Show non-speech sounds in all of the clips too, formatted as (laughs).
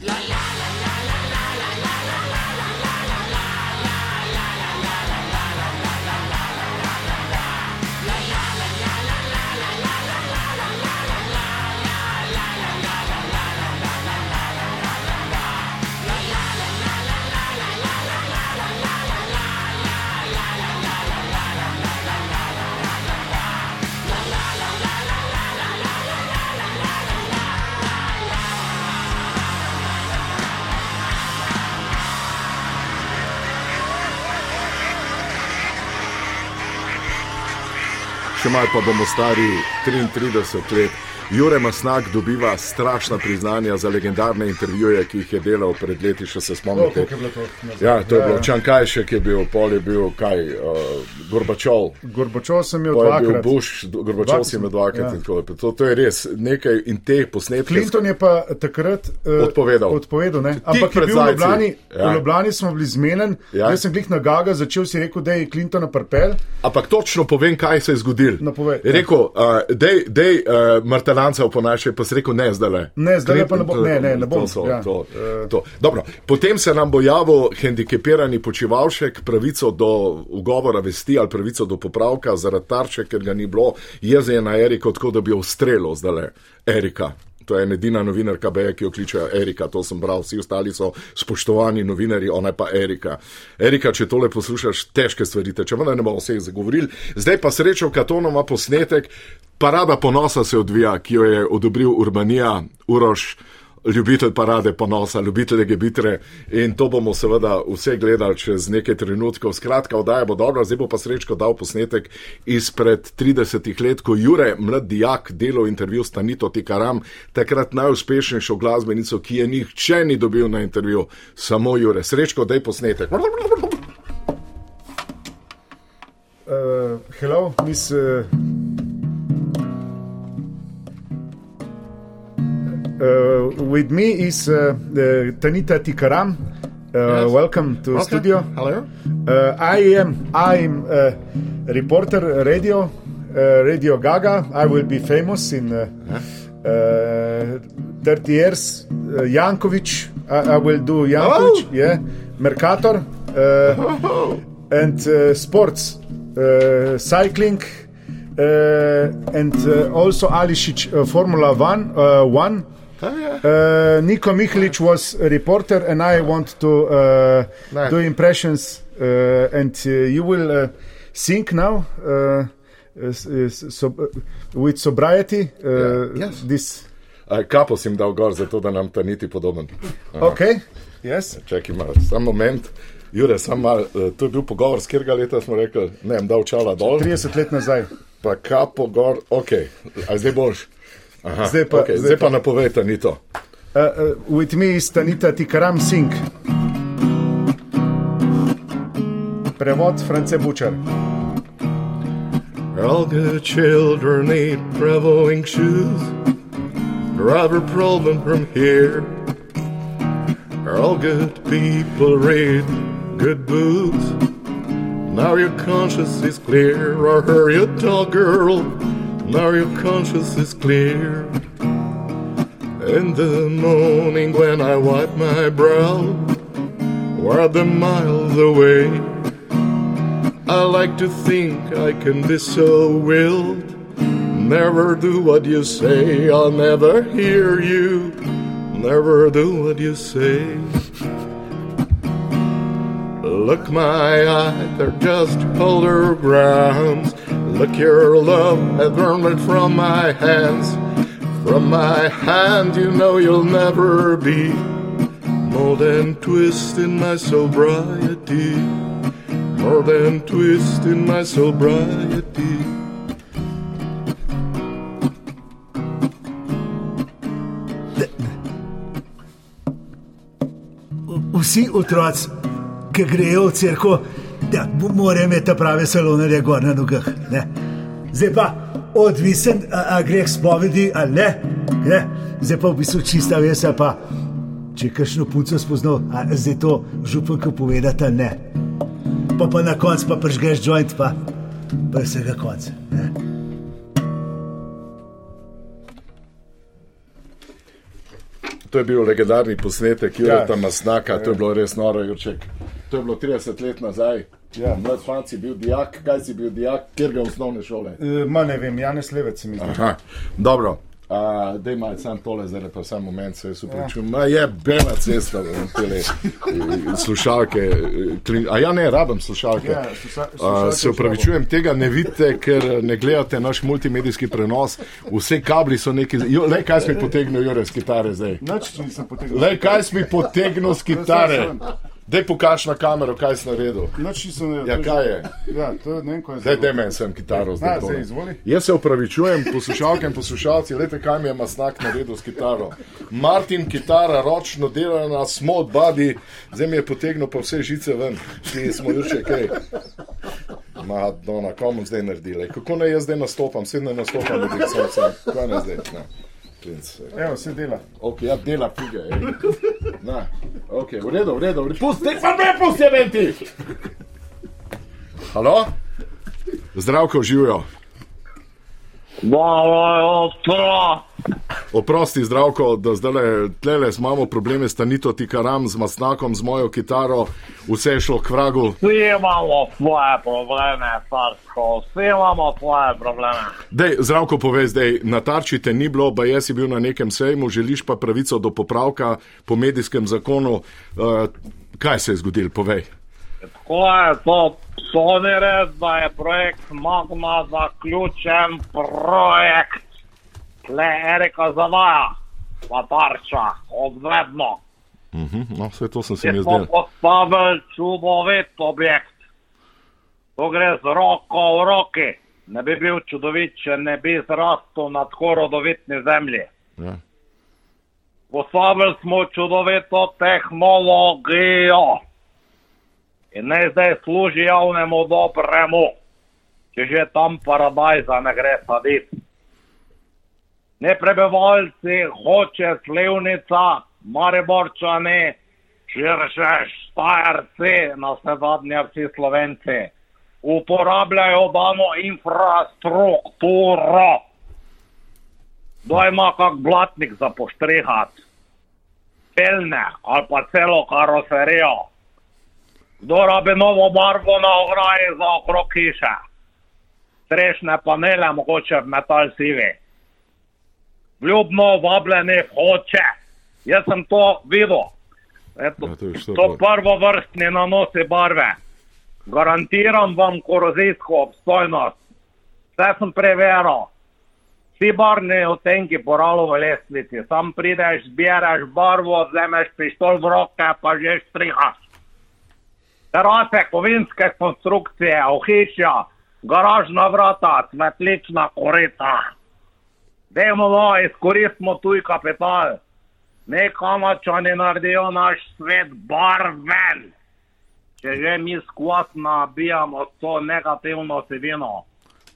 še malo pa bomo stari 33 let. Jure Masnak dobiva strašna priznanja za legendarne intervjuje, ki jih je delal pred leti, še se spomnite. Oh, to? Ja, to je bilo Čankajšek, je bil, pol je bil kaj, uh, Gorbačov. Gorbačov sem imel Pol je bil dvakrat. Bush, Gorbačov si imel dvakrat Ja. in tako naprej. To, to je res nekaj in te posnetke. Clinton je pa takrat uh, Odpovedal. odpovedal ne? Ampak je bil v. Ljubljani, Ja. v Ljubljani smo bili zmeden. Ja. Jaz sem glih na Gaga začel si rekel, da je Clintona prpel. Ampak točno povem, kaj se je zgodilo. No, rekel, uh, dej, dej uh, Martelanca oponašaj, pa si rekel, ne, zdaj le. Ne, zdajle pa ne bom- ne, ne, ne bom, To, so, ja. to, to. Dobro, potem se nam bo javil hendikepirani počivalšek, pravico do ugovora vesti ali pravico do popravka zaradi tarče, ker ga ni bilo, jezen je na Eriko, tako da bi jo ustrelil zdaj le. Erika. To je edina novinarka, BE, ki jo kličejo Erika, to sem bral, vsi ostali so spoštovani novinari, ona je pa Erika. Erika, če tole poslušaš, težke stvari, če vendar ne bomo vseh zagovorili. Zdaj pa srečo, Katonov ima posnetek, parada ponosa se odvija, ki jo je odobril Urbanija, Uroš, ljubitelj parade ponosa, ljubitelj gebitre in to bomo seveda vse gledali čez nekaj trenutkov. Skratka, oddaja bo dobra, zdaj bo pa srečko dal posnetek izpred 30 let, ko Jure, mlad dijak, delal intervju s Tanito Tikaram, takrat najuspešnejšo glasbenico, ki je nihče ni dobil na intervju, samo Jure. Srečko, daj posnetek. Uh, hello, miss. Uh, with me is uh, uh, Tanita Tikaram. Uh, Yes. Welcome to Okay. studio. Hello. Uh, I am I'm a reporter radio uh, Radio Gaga. I will be famous in uh, uh, 30 years. Uh, Jankovic. I, I will do Jankovic. Oh. Yeah. Mercator. Uh, and uh, sports, uh, cycling, uh, and uh, also Alisic uh, Formula One. Uh, one. Uh, Niko Mihlic was a reporter, and I want to uh, Nice. do impressions. Uh, and uh, you will uh, sing now uh, s- s- so, uh, with sobriety. Uh, Yeah, yes. This A, Kapo jim dal gor, zato da nam ta niti podoben. okay? Yes. Čakaj, malo, samo moment. Jure, sam mal, eh, to je bil pogovor, z katerega leta smo rekli, ne, vem, dal čala dol, 30 let nazaj. pa kapo gor, ok, a zdaj boš. Aha, Zdaj pa- okay, zdaj zdaj pa napovejte, ni to. Uh, uh, with me is Tanita Tikaram Singh. Prevod France Bučar. All good children need traveling shoes. Driver problem from here. All good people read good books. Now your conscience is clear. I hear you talk, girl. Now your conscience is clear. In the morning when I wipe my brow, where the miles away. I like to think I can be so willed. Never do what you say, I'll never hear you. Never do what you say. Look, my eyes, they're just older grounds. Look, your love has earned it from my hands. From my hand, you know you'll never be more than twist in my sobriety more than twist in my sobriety. Vsi otroci, ki grejo v crkvo, da mo- morajo imeti prave salonarje gor na nogah. Ne? Zdaj pa odvisen, a, a greh spovedi ali ne. ne. Zdaj pa v bistvu čista vesa, pa če kakšno punco spoznal, a zdaj to županka povedati ali ne. Pa pa na koncu pa pržgeš joint, pa, pa vsega konca. ne. To je bil legendarni posnetek Jureta Ja. Masnaka, to je bilo res noro, Jurček. To je bilo 30 let nazaj. Ja. Mlad fanci bil dijak, kaj si bil dijak, kjer ga osnovne šole. E, Ma ne vem, Janez Levec mi zdi. Dobro. Uh, Dej malo sam tole, zdaj pa sam moment, se jaz upravičujem. Ja. Je bela cesta, tele eh, slušalke. eh, klin- A ja, ne, rabim slušalke. Ja, sluša- Uh, slušalke se upravičujem, tega ne vidite, ker ne gledate naš multimedijski prenos. Vse kabli so neki. Jo, lej, kaj si mi potegnil, Jure, z kitare zdaj? Nič nisem potegnil. Lej, kaj si mi potegnil z kitare? Dej pokaž na kamero, kaj si naredil. Nič nisem naredil. Ja, kaj je? Ja, to ne vem, kaj je Zdaj, da meni sem kitaro zdaj. A, tole. zdaj, izvoli. Jaz se upravičujem, poslušalke in poslušalci, gledajte, kaj mi je masnak naredil s kitaro. Martin, kitara, ročno delana, smo od badi, zdaj mi je potegnil pa vse žice ven, ti smo jurče kaj. Madonna, komu zdaj naredili? Kako naj jaz zdaj nastopam? Sedaj ne nastopam, da bi se vse. Kaj naj zdaj? Ne. Klinc, eh. Evo, se dela. Ok, ja, dela fige. Na, ok, v redu, v redu. Pusti, pa me pusti, eventi! Halo? Zdravko, živijo. Ostro. Oprosti, zdravko, da zdaj tlele imamo probleme s Tanito Tikaram, z Masnakom, z mojo kitaro, vse je šlo k vragu. Vsi imamo svoje probleme, carsko. Vsi imamo svoje probleme. Dej, zdravko, povej zdaj, na tarči te ni bilo, ba jaz si bil na nekem sejmu, želiš pa pravico do popravka po medijskem zakonu. Uh, kaj se je zgodilo, povej? Tako je to. To ni res, da je projekt Magma zaključen projekt. Le Erika zavaja, pa tarča, odvedno. Uh -huh, no, vse to sem si Mi mi smo zdel. postavili čudovit objekt. To gre z roko v roki. Ne bi bil čudovit, če ne bi zrastel na tako rodovitni zemlji. Ja. Postavili smo čudovito tehnologijo in naj zdaj služi javnemu dobremu, če že tam paradajza ne gre saditi. Ne prebivalci, hoče slivnica, mariborčani, širše štajerci, na vse zadnje vsi slovenci, uporabljajo dano infrastrukturo. Kdo ima kak blatnik za poštrihati, pelne ali pa celo karoserijo. Kdo rabi novo barvo na ograji za okrog hiše, strešne panele, mogoče v metal sivi. Ljubno vabljeni hoče. Jaz sem to videl. Eto, Ja, to je to pa- prvovrstni nanosi barve. Garantiram vam korozijsko obstojnost. Vse sem preveril. Vsi barvni odtenki poralo v lestvici. Sam prideš, zbiraš barvo, vzameš pištol v roke, pa že strihaš. Terase, kovinske konstrukcije, ohišja, garažna vrata, svetlična korita. Dajmo no, izkoristimo tuj kapital. Neka mačani naredijo naš svet barven. Če že mi skvat nabijamo to negativno vsebino.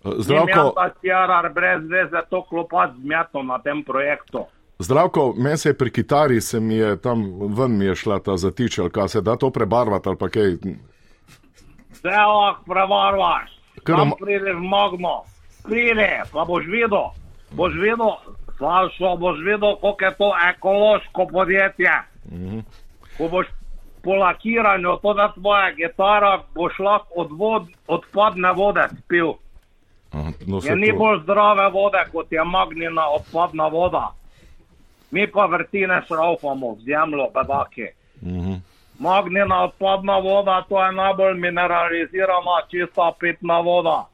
Zdravko, Zdravko. Jarar brez veze to klopat zmeto na tem projektu. Zdravko, meni se je pri kitari, se mi je tam ven mi je šla ta zatič, ali kaj se da to prebarvati ali pa kaj. Vse lahko prevarvaš. Kar Tam ima- prideš magno. Pride, pa boš videl. Boš videl, Slavšo, boš videl, koliko je to ekološko podjetje. Ko boš po lakiranju to na tvoja gitara, boš lahko od vod, odpadne vode spil. Aha, no, Je se ni bolj zdrave vode, kot je magnina odpadna voda. Mi pa vrtine šraufamo zemljo, bedaki. Mhm. Magnina odpadna voda, to je najbolj mineralizirana, čista pitna voda,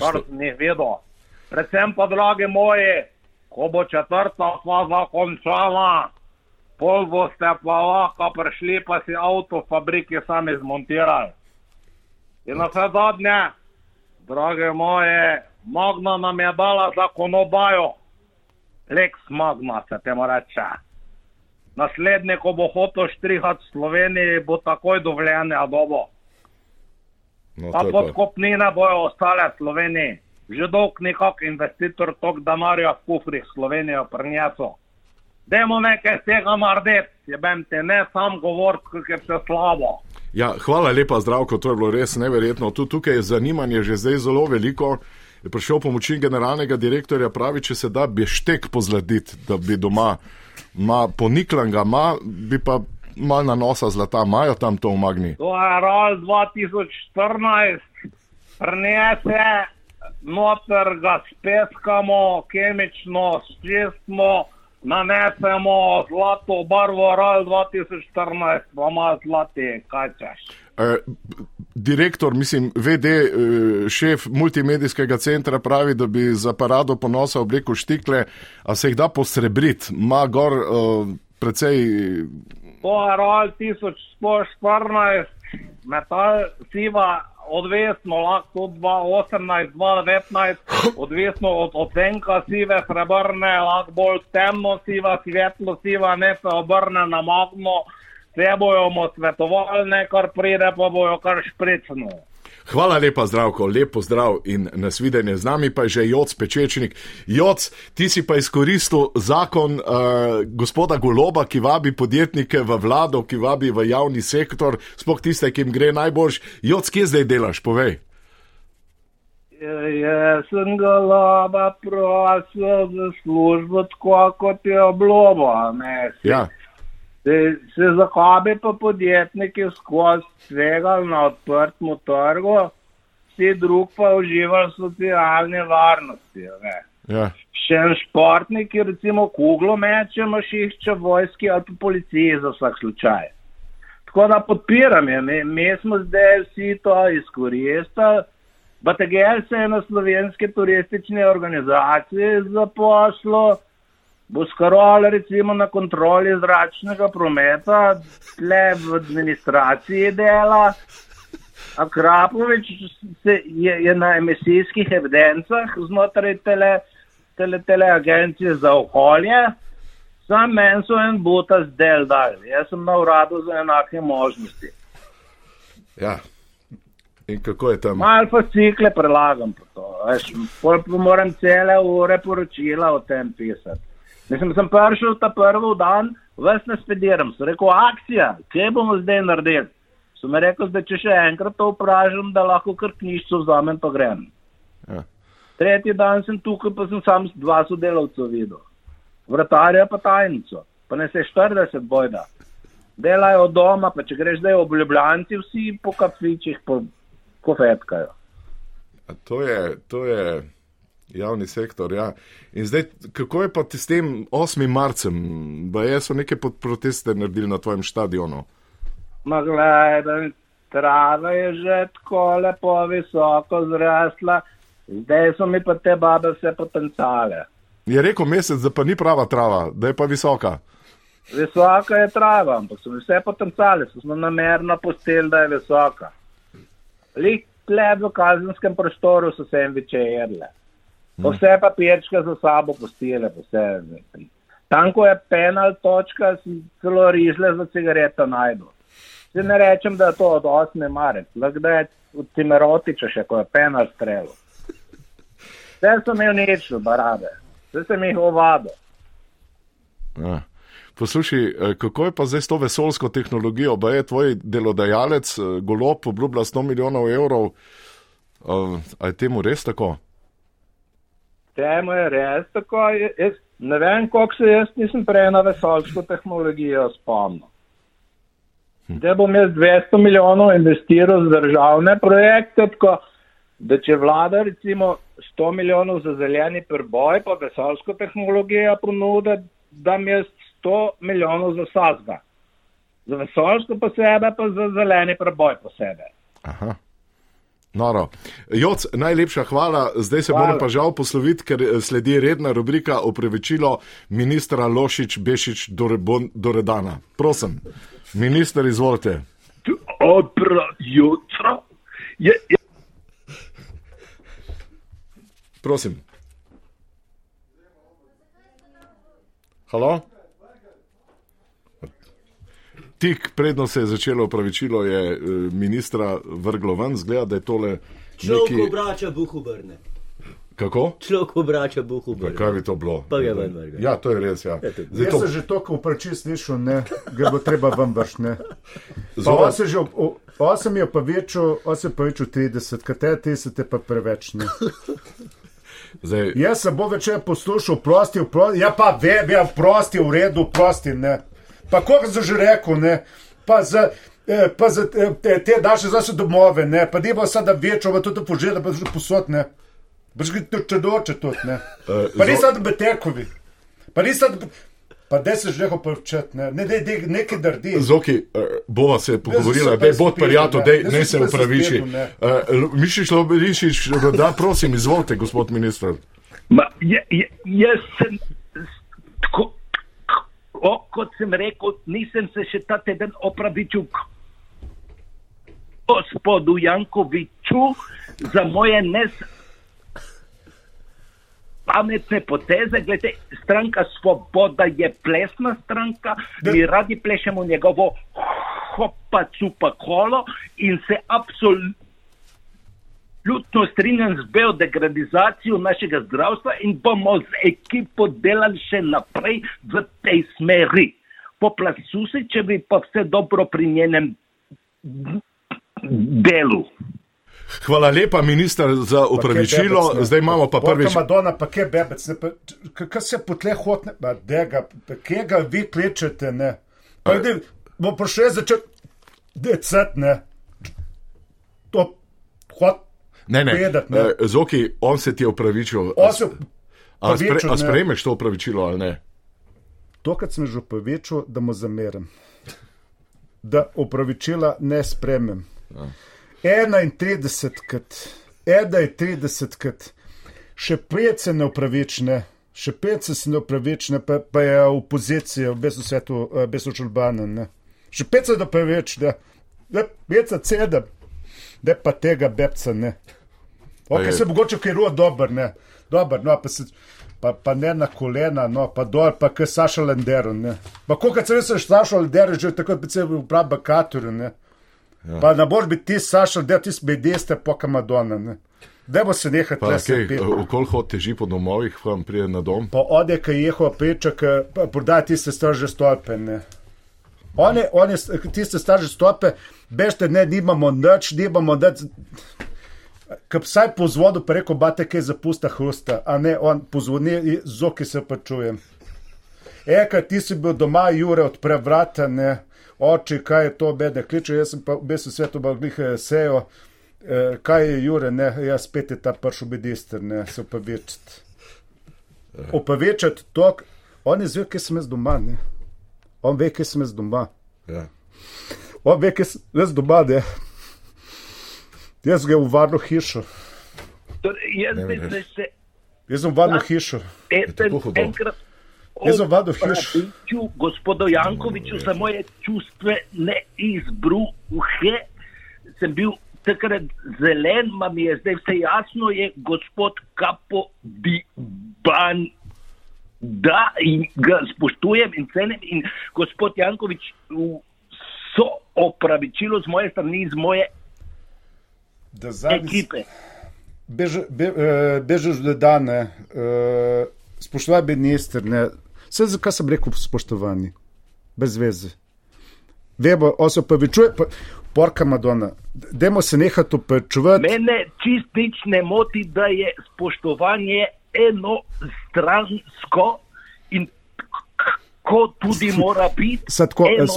kar ni vedel. Predvsem pa, dragi moji, ko bo četrta faza končana, pol boste pa lahko prišli, pa si avto v fabriki sami zmontirali. In na vse zadnje, drage moje, Magna nam je dala zakonodajo, Lex Magna se temu reče. Naslednji, ko bo hotel štrihati v Sloveniji, bo takoj dovoljenje dobo. No, je pa- podkopnine bojo ostale v Sloveniji. Že dolg nekak investitor tok denarja v kufrih Slovenijo prinesel. Dajmo nekaj z tega narediti, jebem te, ne sam govoriti, kako je vse slabo. Ja, hvala lepa, zdravko, to je bilo res neverjetno. Tu, tukaj je zanimanje že zdaj zelo veliko. Je prišel pomočnik generalnega direktorja, pravi, če se da beštek pozladiti, da bi doma ima poniklenga, ima, bi pa mal na nosa zlata, imajo tam to v magni. To je ROL 2014, prinese, noter ga speskamo, kemično čistimo, nanesemo zlato barvo ROL 2014, pa ima zlati, kaj češ. Eh, Direktor, mislim, VD, eh, šef multimedijskega centra pravi, da bi za parado ponosa oblekel štikle, a se jih da posrebriti, ima gor uh, precej. To je ROL 1114, metal siva, odvisno lahko 2018, 2019, odvisno od odtenka sive, srebrne, lahko bolj temno siva, svetlo siva, ne se obrne na magno, vse bojo svetovali, kar pride, pa bojo kar špricno. Hvala lepa, zdravko, lepo zdrav in nasvidenje. Z nami pa je že Joc Pečečnik. Joc, ti si pa izkoristil zakon uh, gospoda Goloba, ki vabi podjetnike v vlado, ki vabi v javni sektor, sploh tiste, ki jim gre najboljš. Joc, kje zdaj delaš, povej. Jaz sem ga laba prosil za službo, tako kot je obljubo. Se- Ja. Se, se zakaj bi pa podjetniki skozi tvegali na odprtem trgu, vsi drug pa uživali v socialni varnosti. Ne. Ja. Še en športnik, ki recimo kuglo meče, imaš išče vojski ali pa policiji za vsak slučaj. Tako da podpiram je, mi, mi smo zdaj vsi to izkoristili. BTGL se je na slovenske turistične organizacije zaposlil, bo skarol recimo na kontroli zračnega prometa, tle v administraciji dela. Akrapovič se je, je na emisijskih evidencah znotraj tele, tele, tele agencije za okolje. Sam meni so en butas del dal. Jaz sem na uradu za enake možnosti. ja. In kako je tam? Mal pa cikle prelagam po to. Veš, moram cele ure poročila o tem pisati. Mislim, sem prišel ta prvi dan, ves ne spediram. Sem rekel, akcija, kje bomo zdaj naredili? Sem rekel, da če še enkrat to vprašam, da lahko kar knjižico vzamem pa grem. Ja. Tretji dan sem tukaj, pa sem sam dva sodelavca videl. Vratarja pa tajnico, pa ne se 40 bojda. Delajo od doma, pa če greš zdaj v Ljubljanci, vsi po kafičih, po kofetkajo. A To je, to je javni sektor. Ja. In zdaj, kako je pa s tem 8. marcem? Baje so neke proteste naredili na tvojem stadionu. Ma gledaj, trava je že tako lepo visoko zrasla, zdaj so mi pa te babe vse potenciale. Je rekel mesec, da pa ni prava trava, da je pa visoka. Visoka je trava, ampak so mi vse potenciale, so smo namerno postili, da je visoka. Lik tle v kazenskem prostoru so se jim veče jedle. Pa vse papirčke za sabo postile, pa vse. Tam, ko je penal točka, si celo rižle za cigareto najdu. Se ne rečem, da je to od 8. marec, lahko da je od Cimerotiča še, ko je penal strelil. Vse so imeli nič, barabe. Vse sem jih ovadil. Ja. Poslušaj, eh, kako je pa zdaj s to vesoljsko tehnologijo? Pa je tvoj delodajalec, eh, golob, obljublja 100 milijonov evrov. Uh, a je temu res tako? Temu je res tako. Jaz ne vem, koliko se jaz nisem prej na vesoljsko tehnologijo spomnil. Da bom jaz 200 milijonov investiral z državne projekte, tako da če vlada recimo 100 milijonov za zeleni preboj, pa vesoljsko tehnologijo ponude, da mi jaz 100 milijonov za sazga. Za vesoljsko posebej, pa za zeleni preboj posebej. Aha. Noro. Joc, najlepša hvala. Zdaj se Hvala. moram pa žal posloviti, ker eh, sledi redna rubrika opravičilo ministra Lošič Bešič Dorebon- Doredana. Prosim, minister, izvolite. Dobro jutro. Je, je, Prosim. Halo? Tik predno se je začelo opravičilo, je eh, ministra vrglo ven, zgleda, da je tole Človek neki... obrača, buh obrne. Kako? Človek obrača, buh obrne. Kaj bi to bilo? Pa je ven vrgel. Ja, to je res. Ja. Ja, to- Zdaj, Jaz to, sem že toliko vprašal, slišal, ne, ga bo treba vam vršiti. ne. Pa Zova- osem že, o- osem je pa večjo, osem pa večjo 30, kateri 30 je pa preveč. Ne. Zdaj, Jaz se bo večer poslušal, prosti, prosti. Ja, pa ve, ve, prosti, v redu, prosti, ne. Pa koga sem že rekel, ne. Pa za, eh, pa za eh, te, te daše zase domove, ne. Pa deva sada večjo, pa tudi požela, pa že posod, ne. Boš ga to čedoče tudi, ne. Eh, Pa ni sad betekovi. Pa ni sad, pa da se že hoče včet, ne. Ne, ne, ne, nekaj drdi. Zoki, bova se pogovorila, da je prijatelj, ne. da ne se upraviči. ne. Uh, Mišiš, Loberišič, da prosim, izvolite, gospod minister. Ma, je, je, jaz sem o, kot sem rekel, nisem se še ta teden opravičil gospodu Jankoviču za moje nes pametne poteze. Glede, stranka Svoboda je plesna stranka, mi radi plešemo njegovo hopa cupa kolo in se absolutno absolutno strinjam z biodegradizacijo našega zdravstva in bomo z ekipo delali še naprej v tej smeri. Poplasu se, če bi pa vse dobro pri njenem delu. Hvala lepa, minister, za upravičilo. bebec. Zdaj imamo pa prvič. Porka Madonna, pa kje bebec, kaj se potle hotne, pa dega, pa kje ga vi klečete, ne. Pa ide, bo prišel začeti, decet, ne. To, hot, Ne, ne, povedati, ne. eh, Zoki, on se ti je upravičil. on se, A, spre, a sprejmeš to upravičilo ali ne? to, kar sem že povečal, da mu zamerim. Da opravičila ne spremem. 31 krat, 31 krat, še pet se ne upravične, še pet se ne upravične, pa, pa je opozicija, brez svetu, eh, brez učurbana. ne. Še pet se ne upravične, da pet se sedem, da pa tega bebca ne. Pa Ok, je- se mogoče kaj ro dober, ne. Dober, no, pa, se, pa, pa ne na kolena, no, pa dol, pa kaj Saša Lendero, ne. Pa koliko se veš, Saša Lendero, že takrat bi se v pravi katorju, ne. Ja. Pa ne boš biti ti Saša Lendero, ti spedeste, poka Madonna, ne. Dajmo se nehati Pa, le okay, se Koliko teži po domovih, vam pride na dom? Pa ode, ki je jeho peček, prodaja tiste strže stolpe, ne. One, one, tiste strže stolpe, bežte, ne, nimamo nič, nimamo nič. Kaj vsaj po zvodu pa rekel, bate kaj zapusta hrusta, a ne on pozvoni, zoki se pa čujem. Eka, ti si bil doma, Jure, odpre vrata, ne, oči, kaj je to, bede, kliče, jaz sem pa v bistvu svetu bal glihe sejo, eh, kaj je Jure, ne, jaz spet je ta prši bedister, ne, se upravičiti. Upravičiti to, on je zvel, kaj sem jaz doma, ne. On ve, kaj sem jaz doma. Ja. On ve, kaj sem jaz doma, ne. Jaz ga v varno hišo. Torej, jaz ne. se še Jaz sem v varno hišo. eden, tako hudo. enkrat Jaz sem vadil hiš. gospodu Jankoviču za moje čustvene izbruhe. Sem bil takrat zelen, ma mi je zdaj vse jasno, je gospod Kapo Diban. Da, ga spoštujem in cenim, in gospod Jankovič, so opravičilo z moje strani, z moje Da zadnjič ekipe. beže- be- eh, bežeš do dane, eh, spoštovani minister, ne. Vse zakaj sem rekel spoštovani, brez veze. Vemo, on se upravičuje, pa- porka Madonna. Dajmo se nehati upravičevati. Mene čist nič ne moti, da je spoštovanje enostransko in tako tudi mora biti.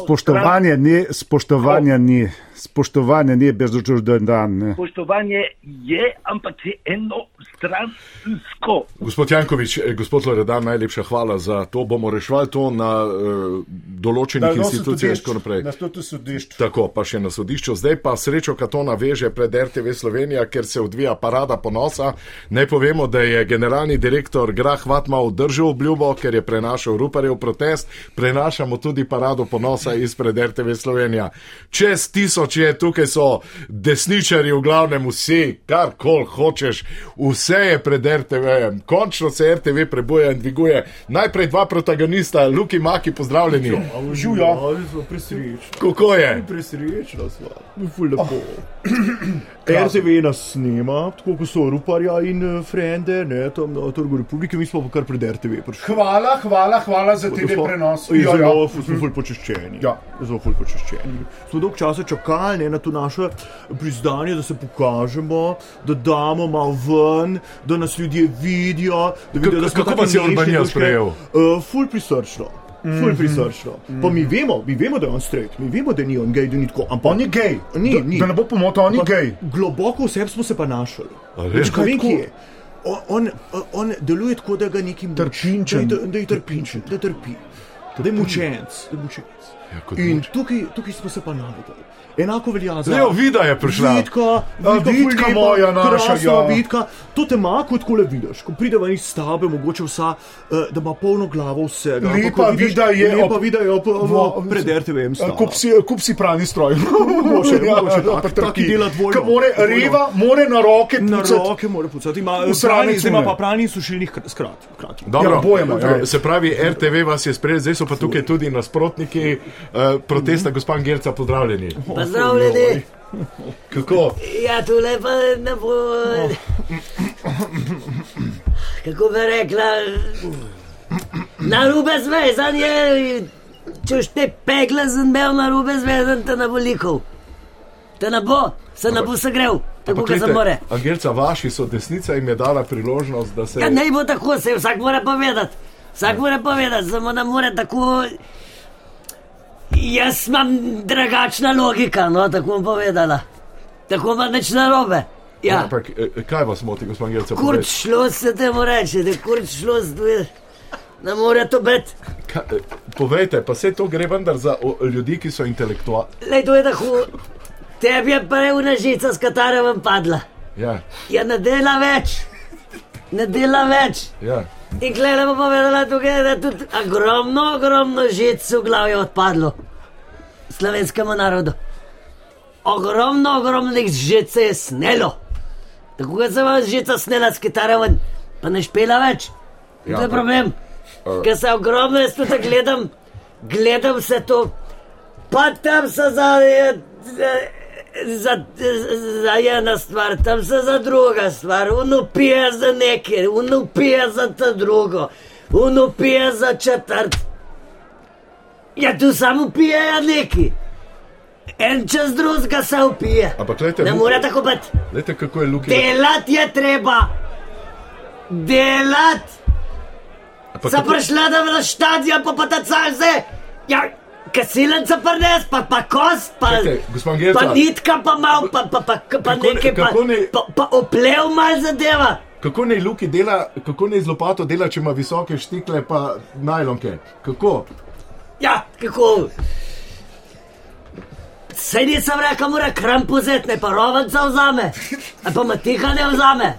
Spoštovanje ni, spoštovanje ni, spoštovanje ni brez do dan. Ne. Spoštovanje je, ampak je enostransko. Gospod Jankovič, eh, gospod Loredan, najlepša hvala za to. Bomo reševali to na uh, določenih institucijah in tako naprej. Na stotu sodišču. Tako, pa še na sodišču. Zdaj pa srečo Katona veže pred RTV Slovenija, ker se odvija parada ponosa. Naj povemo, da je generalni direktor Grah Vatmal držal obljubo, ker je prenašal Ruparjev protest. Prenašamo tudi parado ponosa izpred RTV Slovenija. Čez tisoč je, tukaj so desničari, v glavnem vsi, kar kol hočeš, vse je pred RTV-jem. Končno se RTV prebuja in dviguje. Najprej dva protagonista, Luki Maki, pozdravljeni. Žujo. Presrečno, Kako je? presrečno smo. Ful lepo. (clears throat) RTV nas snima, tako kot so Ruparja in uh, Frende, ne, tam na Trgu Republike, mi smo pa kar pred RTV prišli. Hvala, hvala, hvala za TV prenos. Ja, Jo, zelo smo ful počaščeni. Ja. Zelo ful počaščeni. Smo dolg časa čakali. Pripeljali ne, na to naše priznanje, da se pokažemo, da damo malo ven, da nas ljudje vidijo. Da vidijo, da kako je nežni Urbanija sprejel? Uh, ful prisrčno. Ful prisrčno. Pa mi vemo, mi vemo, da je on straight, mi vemo, da ni on gej, da ni tako. Ampak On je gej. Ni, da, ni. da ne bo pomoto, on je gej. Globoko v sebi smo se pa našli. Vem, Tako. kje je. On, on, on deluje tako, da ga neki muči. Trpinčen. Da, da, da je trpinčen, da trpi. Da je mučenec. Da je mučenec. Ja, kot In muč. tukaj, tukaj smo se pa navedli. Enako velja za Zdaj, vida je prišla. Vidka, A, Vidka moja, naša, krasna ja. vidka. To te ima, kot kole vidiš. Ko pride ven iz stavbe, mogoče vsa, uh, da ima polno glavo vsega. Lepa ko vidiš- vida je Lepa ob- vida je ob, ob, ob pred RTV-jem. Kup si, kup si prani stroj. (laughs) Mogoče, mogoče, ja, tak- taki dela dvojno. Ko More, reva, more na roke Na pucati. roke mora pucati, ima prani, zdaj ima pa prani sušilnih kr- skrat. Dobro, Ja, oboje ima, ja. Se pravi, RTV vas je sprejel, zdaj so pa tukaj tudi nasprotniki uh, protesta, gospod Gerca, pozdravljeni. Pozdravljeni. Kako? Ja, tole pa ne bo. Kako bi rekla, na rube zvezan je, če te pegle bil na rube zvezan, te ne bo likov. Te ne bo, se ne bo segrel, tako kot se more. Angelca, vaši so desnica jim je dala priložnost, da se. Ja, ne bo tako, se vsak mora povedati. Vsak mora povedati, samo ne more tako. Jaz imam drugačna logika, no, tako bom povedala. Tako ima nič narobe. Ja. Ampak, eh, kaj vas moti, gospod Gerca? Kurč šlo se temu reče, da kurč šlo se, ne more to biti. Eh, povejte, pa se to gre vendar za o, ljudi, ki so intelektualni. Lej, to je tako. Tebi je prejuna žica, s katero vam padla. Ja, Ja, ne dela več. Ne dela več. ja. In klej bo povedala tukaj, da je tudi ogromno, ogromno žic v glavi odpadlo. Slovenskemu narodu. Ogromno, ogromnih žic je snelo. Tako kot se vam žica snela s kitaro ven, pa ne špela več. Ja, Ja, to je pa- problem. Ker se ogromno, jaz tudi gledam, gledam se to, pa tam se za, za, za ena stvar, tam se za druga stvar, uno pije za nekaj, uno pije za to drugo, uno pije za četrt. Ja, tu samo pije ja neki. En čez drugega se upije. Ampak gledajte, ne more tako biti. Glejte, kako je Luki. Delat je treba. Delat. Sem kako- prišla da na stadion, pa pa ta calze. Ja, kasilenca prnes, pa pa kost, pa, Gerca. pa nitka, pa mal, pa, pa, pa, pa, pa nekaj, pa, ne- pa, pa oplev mal zadeva. Kako naj Luki dela, kako naj z lopato dela, če ima visoke štikle pa najlonke? Kako? Ja, kako? Sej nisem rekel, mora kramp vzeti, ne pa rovenca vzame, a pa matika ne vzame.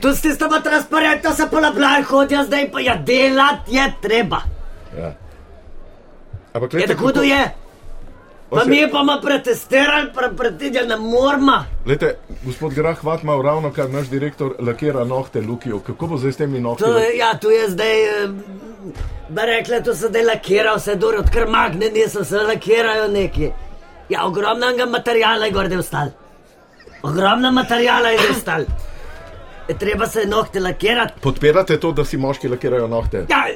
Tu ste sta pa transparentno se polapljajo, hodijo zdaj pa ja, delat je treba. Ja. Ampak Je gledajte, tako to je. Pa On se- mi pa ima pretestirali, pretidja ne morma. Glejte, gospod Grah Vatma, ravno kar naš direktor lakira nohte Lukijo. Kako bo zdaj s temi nohti? To, je- ja, tu je zdaj, eh, da rekle, to se zdaj lakira, vse dobro, odkar magne niso, se lakirajo neki. Ja, ogromnega materijala je gorde ostal. Ogromno materijala je ostal. Je treba se nohte lakirati. Podpirate to, da si moški lakirajo nohte? Ja,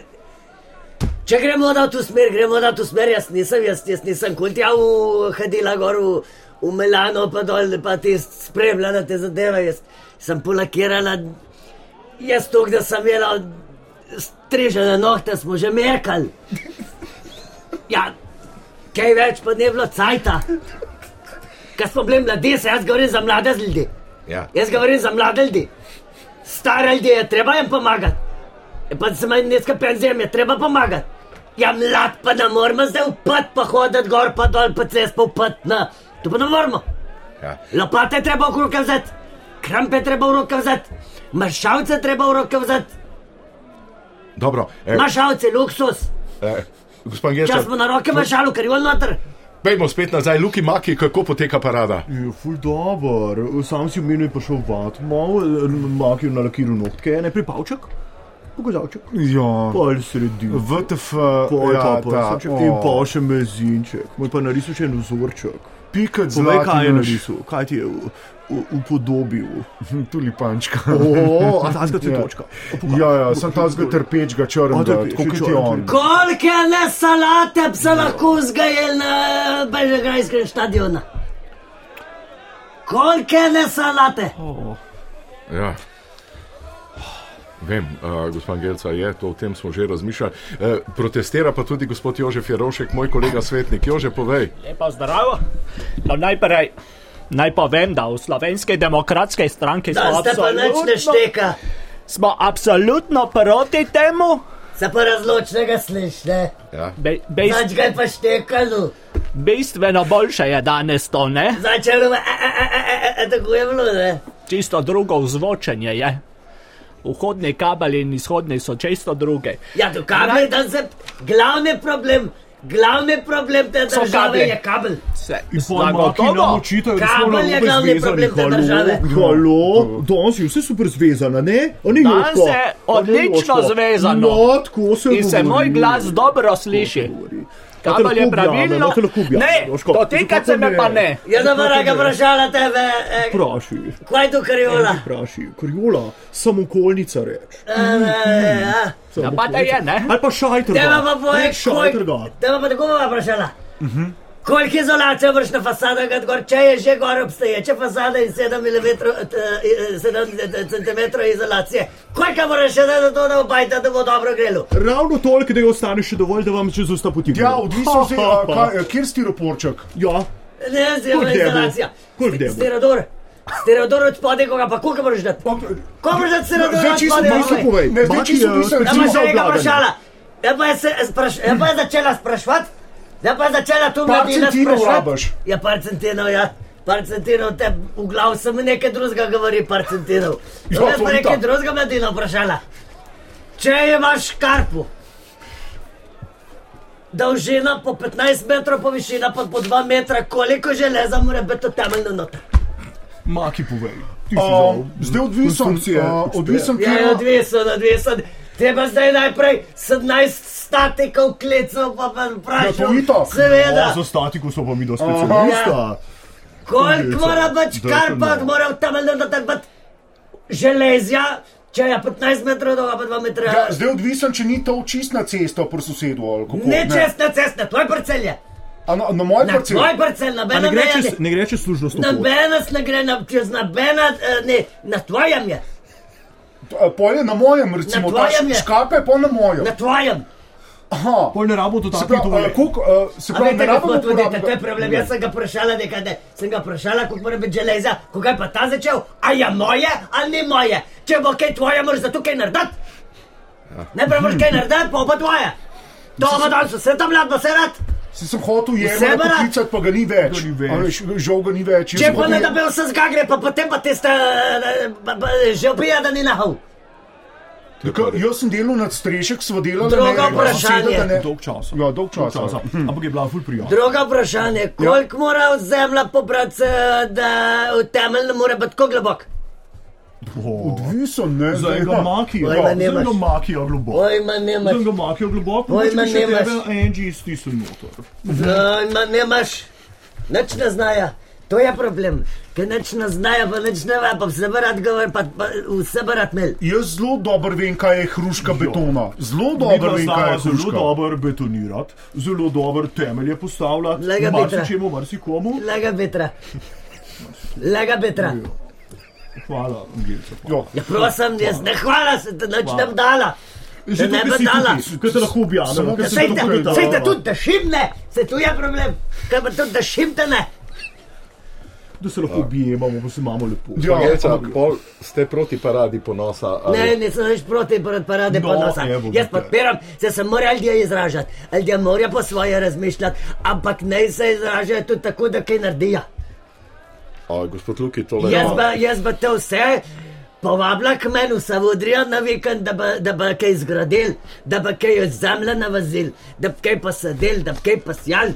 če gremo da v to smer, gremo da v to smer, jaz nisem, jaz, jaz nisem kultja v Hadila gor v, v Milano, pa dol, pa ti spremljala te zadeve, jaz sem polakirala, jaz to, da sem imela strižene nohte, smo že merkali. Ja, kaj več pa ne bilo cajta. Ker smo bili mladi, se jaz govorim za mlade ljudi. Ja. Jaz govorim za mlade ljudi. Stare ljudi je treba jim pomagati. E pa se manj nizka penzija, jim je treba pomagati. Ja, mlad pa ne moramo zdaj upad, pa hoditi gor, pa dol, pa cest pa upad. Na. To pa ne moramo. Ja. Lopate je treba v roke vzeti, krampe je treba v roke vzeti, mašalce je treba v roke vzeti, Dobro, eh, mašalce, luksus. eh, gospod Če Gerca, smo na roke mašalu, ker je on noter. pejmo spet nazaj. Luki Maki, kako poteka parada? Je ful dobr, sam si omenil, pa šel vat, malo makil na lakiru nohtke, ne pripavček, pokazalček, Ja, pol sredi. VTF, Pol ja, pa ta, prsaček o. in pa še mezinček, moj pa narisal še en vzorček. Pikat Povej, zlati kaj je narisal, kaj ti je upodobil. (laughs) Tulipančka. O, (laughs) a ta zgati točka. Ja, ja, sem ta zgolj črnega, trpeč, tako kot je črn, on. Koliko ne salate bi se lahko zgajali na Bežegrajskem stadionu? Koliko ne salate? Ja. Vem, uh, gospod Gelca je, to o tem smo že razmišljali. Uh, protestira pa tudi gospod Jožef Jerošek, moj kolega svetnik. Jože, povej. Lepo zdravo. No, najprej naj povem, da v slovenski demokratski stranki smo Da ne absolutno, smo absolutno proti temu. se pa razločnega slišiš, ne? Ja. Be, bejst, Zač ga je pa štekalo, bistveno boljše je danes to, ne? začelo je, e, e, e, e, e, tako je bilo, ne? Čisto drugo vzvočenje je. Vhodni kabel in izhodni so čisto druge. Ja, to kabel je dan se, glavni problem, glavni problem te So države je kabel. Se, pojma, ki nam zagotovo. očitajo, da smo Kabel je glavni problem te države. Halo, danes je vse super zvezano, ne? A ni Danes Jožko? je A ni odlično zvezano. No, tako se In se moj glas dobro sliši. Kabel je pravilno. imate lahko objave, Ne, Jožko. dotikati se me pa ne. Ja, da mora ga vprašala tebe, e, Praši, kaj je to kariola? praši, kriola, samokolnica reč. E, e, ja. Ja, pa da je, ne? Ali pa šajter. Teba pa boje, šajter ga. koliko, teba pa tako bova vprašala. Koliko izolacije vrš na fasado, kad gor, če je že gor obstoječe fasade in 7 mm, eh, 7 cm izolacije, koliko moraš še za to, da bo bajta, da bo dobro grelo? Ravno toliko, da je ostane še dovolj, da vam čez usta potigne. Ja, odvisno se, a, (laughs) kaj, kjer stiroporček? Ja, Ne, je debel? izolacija. Koliko debel? Stereodor. Stereodor od spodaj, koga pa koliko moraš dati? Koliko moraš dati stereodor Zdaj od spodaj? odvisno Povej. povej. Ne, zdaj čisto eh, odvisno. Ja, specifično pa se je je, je začela sprašvati. Ja, pa je začela tu Par mladina centinov spraševati. rabiš. Ja, par centinov, ja. Par centinov, te v glavu samo nekaj drugega govori, par centinov. (laughs) Ja, To je pa je nekaj drugega mladina vprašala. Če imaš škarpu, dolžina po 15 metrov, po višina pa po 2 metra, koliko železa mora biti to temeljno noter? Maki povej. Ti si A, dal Zdaj odvisen, konstrukcije, a, odvisen, Ja, je kjer odvisen, odvisen. Treba zdaj najprej 17 statikov klicov, pa pa Ja, to vprašal. itak. Seveda. No, za statiko so pa mi do specialista. Koliko mora Da, škarpa, no. mora temeljno biti železja, če je 15 metrov dolga, pa 2 metra. Ja, zdaj odvisen, če ni to čistna cesta pri sosedu. kako, Ne čestne ceste, tvoj parcel je. A na, na moj Na parcel. tvoj parcel, A nobena ne gre čez, ne gre čez služnost. Nobena ne gre na, čez nobena, eh, ne, na tvojem je, Polje na mojem, recimo, Na tvojem je. škape je pa na mojem. na tvojem. Aha. Pol ne rabo Se dotakniti pravi, a, dovolj. koliko, a, se pravi, veste, ne kako rabimo to vidite, to je uporabnika. problem. Jaz sem ga vprašala nekaj, ne, sem ga vprašala, koliko mora biti železa, koga je pa ta začel, a je moje ali ni moje. Če bo kaj tvoje, moraš za to kaj narediti. Najprej moraš kaj narediti, pa pa tvoje. To bo danes vse tam mlado, vse rad. Si sem hotel jemati, poklicati, pa ga ni več. Ga ni več. A veš, Žal ga ni več. Če pa ne da bi vse zgagre, pa potem pa tiste, eh, že opija, da ni nahal. Tako, Jaz sem delal nad strešek, sva delala. Drugo ne, vprašanje. da ne- Dolg čas. Ja, dolg časa. Ampak je bila ful prijazna. Drugo vprašanje, koliko mora zemlja pobrati, eh, da v temelj ne more biti tako globok? Odvisen, ne? Za zdaj, enega ja. makija, Pojma za nimaš. enega makija globoko. Pojma Za nemaš, enega makija globoko, Pojma mogoče bi še nimaš. tebe Angie stisnil noter. pojma nemaš, nič ne znaja. To je problem, ker nič ne znajo, pa nič ne ve, pa vse bi rad govor, pa, pa vse bi rad imel. Jaz zelo dobro vem, kaj je hruška betona. Zelo dobro vem, kaj je zelo hruška. dobro betonirati, zelo dobro temelje postavljati, Lega Petra. marsičemu, marsikomu. Lega Petra. Lega Petra. Hvala, Angelca. Ja. Prosim, jaz ne hvala se, da nič ne bi dala. Že ne to, bi dala. kaj te lahko objavim. Samo, kaj da se sej to te- tukaj da. Sej te tudi, da šimne, se tu je problem. Kaj pa tudi, da šimte ne. Da se lahko objemamo, pa se imamo lepo. Ja, Gelca, ampak- pol ste proti paradi ponosa. ali- Ne, nisem nič proti parad- parade No, ponosa. evo, Jaz podpiram, se se mora ljudje izražati. Ljudje morajo po svoje razmišljati, ampak naj se izražajo tudi tako, da kaj naredijo. Oj, gospod Luki, tole Jaz pa, jaz pa to vse povabila k meni v Savudrijo na vikend, da bi, da bi kaj zgradil, da bi kaj od zemlje navazil, da bi kaj posadil, da bi kaj posjal.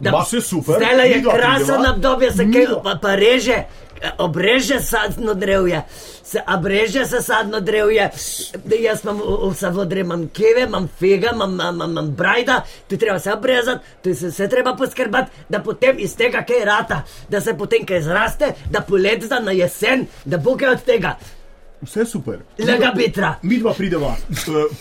Da Ma, saj super, Zdaj je krasen obdobje, se kaj pa, pa reže, Obreže sadno drevje, se obreže se sadno drevje. Jaz imam vse vodre, imam keve, imam fega, imam, imam, imam, brajda, tu treba vse obrezati, tu se vse treba poskrbeti, da potem iz tega kaj rata, da se potem kaj zraste, da polet zda na jesen, da bo kaj od tega. Vse super. Lega bitra. Mi dva prideva uh,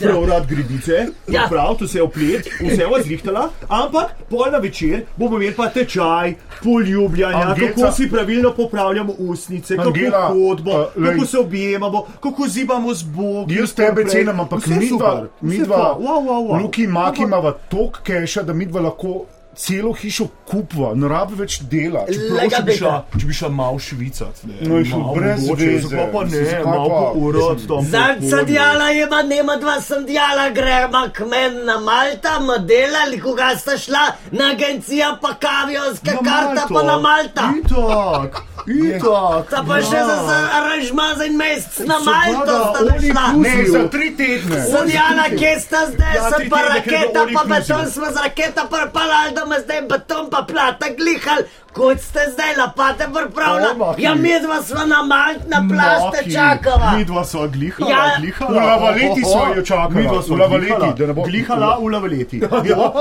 preurad gribice, Ja. prav, to se je oplet, vse je zrihtala, ampak pol na večer bomo imeli pa tečaj, poljubljanja, Angelca. kako si pravilno popravljamo usnice, Angela, kako hodimo, a, lej. kako se objemamo, kako zibamo z Bogom. Jaz tebe cenim, ampak mi dva, super, mi dva, wow, wow, wow. Luki in Maki imamo toliko keša, da mi dva lahko celo hišo kupva, ne rabi več dela. Čeprav, če bi šla, če bi šla malo švicat, ne. No, je šlo malo brez veze. Zakaj pa ne, malo pa? urod tam. Zdaj sem dijala, ima nema dva sem dijala, gremo k meni na Malta, modela ali koga sta šla na agencijo, pa kavijska karta pa na Malta. Itak, itak. Ta pa še za, za aranžma za en mesec na Malto sta šla. Ne, za tri tedne. Sodjala, kje sta zdaj, Ja, sem pa je raketa, pa beton smo z raketa prpalali, da me zdaj beton pa plata glihal. Kot ste zdaj lapate O, pripravljali? Maki. Ja, mi dva sva na Malt na plašte Maki, čakala. Mi dva sva glihala, Ja. glihala. V Lavaleti sva jo čakala, Mi dva sva Lavaleti, da ne bo- Glihala v Lavaleti. Ja,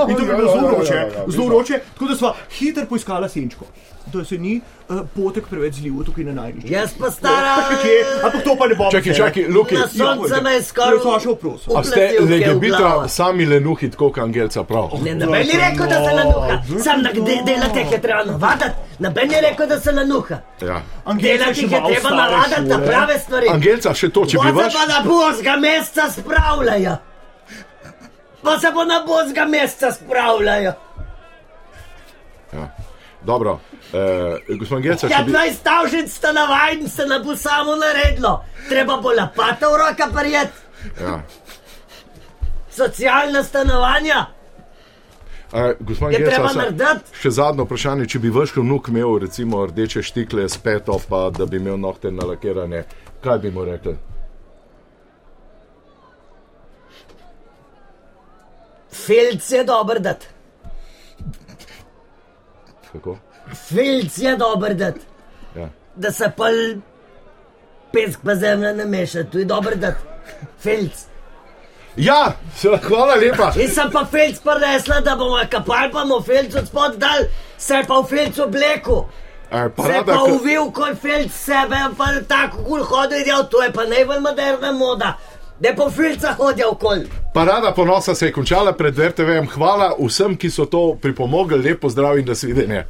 in to bi Ja, bilo ja, zelo ja, vroče, ja, ja, zelo ja. vroče, tako da sva hitro poiskala senčko. Da se ni uh, potek preveč zlil tukaj na najnižji. Jaz pa stara. (laughs) Ampak to pa ne bom. Čakaj, čakaj, Luki. Na sonce me je skoraj. To je vaša oprost. A ste legebita glavo. sami lenuhi, tako kot Angelca prav? Ne, noben ni rekel, da se lanuha. Sam na de, delate, je treba navadati. Noben ni rekel, da se lanuha. Ja. Delati jih je treba navadati na prave stvari. Angelca, še to, če bi Pa se vaš... pa na bozga meseca spravljajo. Pa se pa na bozga meseca spravljajo. Ja. Dobro, eh, gospod Ja, če bi... 20 stavžic sta navajeni, se ne bo samo naredilo. Treba bo lapata v roka prijet. Ja. Socialna stanovanja. Eh, gospod narediti. še zadnjo vprašanje, če bi vaš vnuk imel recimo rdeče štikle s peto, pa da bi imel nohte nalakirane, kaj bi mu rekli? Filc je dober dat. Kako? Filc je dober. Ja. Da se pa pesk pa zemlja ne meša, tu je dober dat. Filc. Ja, se, hvala lepa. In sem pa filc prinesla, da bomo kapal pa mu filc od spod dal, se je pa v filc obleku. Eh, Se je parada, pa ko- uvil kot filc sebe, pa tako kul hodil, ja, to je pa najbolj moderna moda. Da po filca hodijo okoli. Parada ponosa se je končala pred RTV-jem. Hvala vsem, ki so to pripomogli. Lepo zdrav in nasvidenje.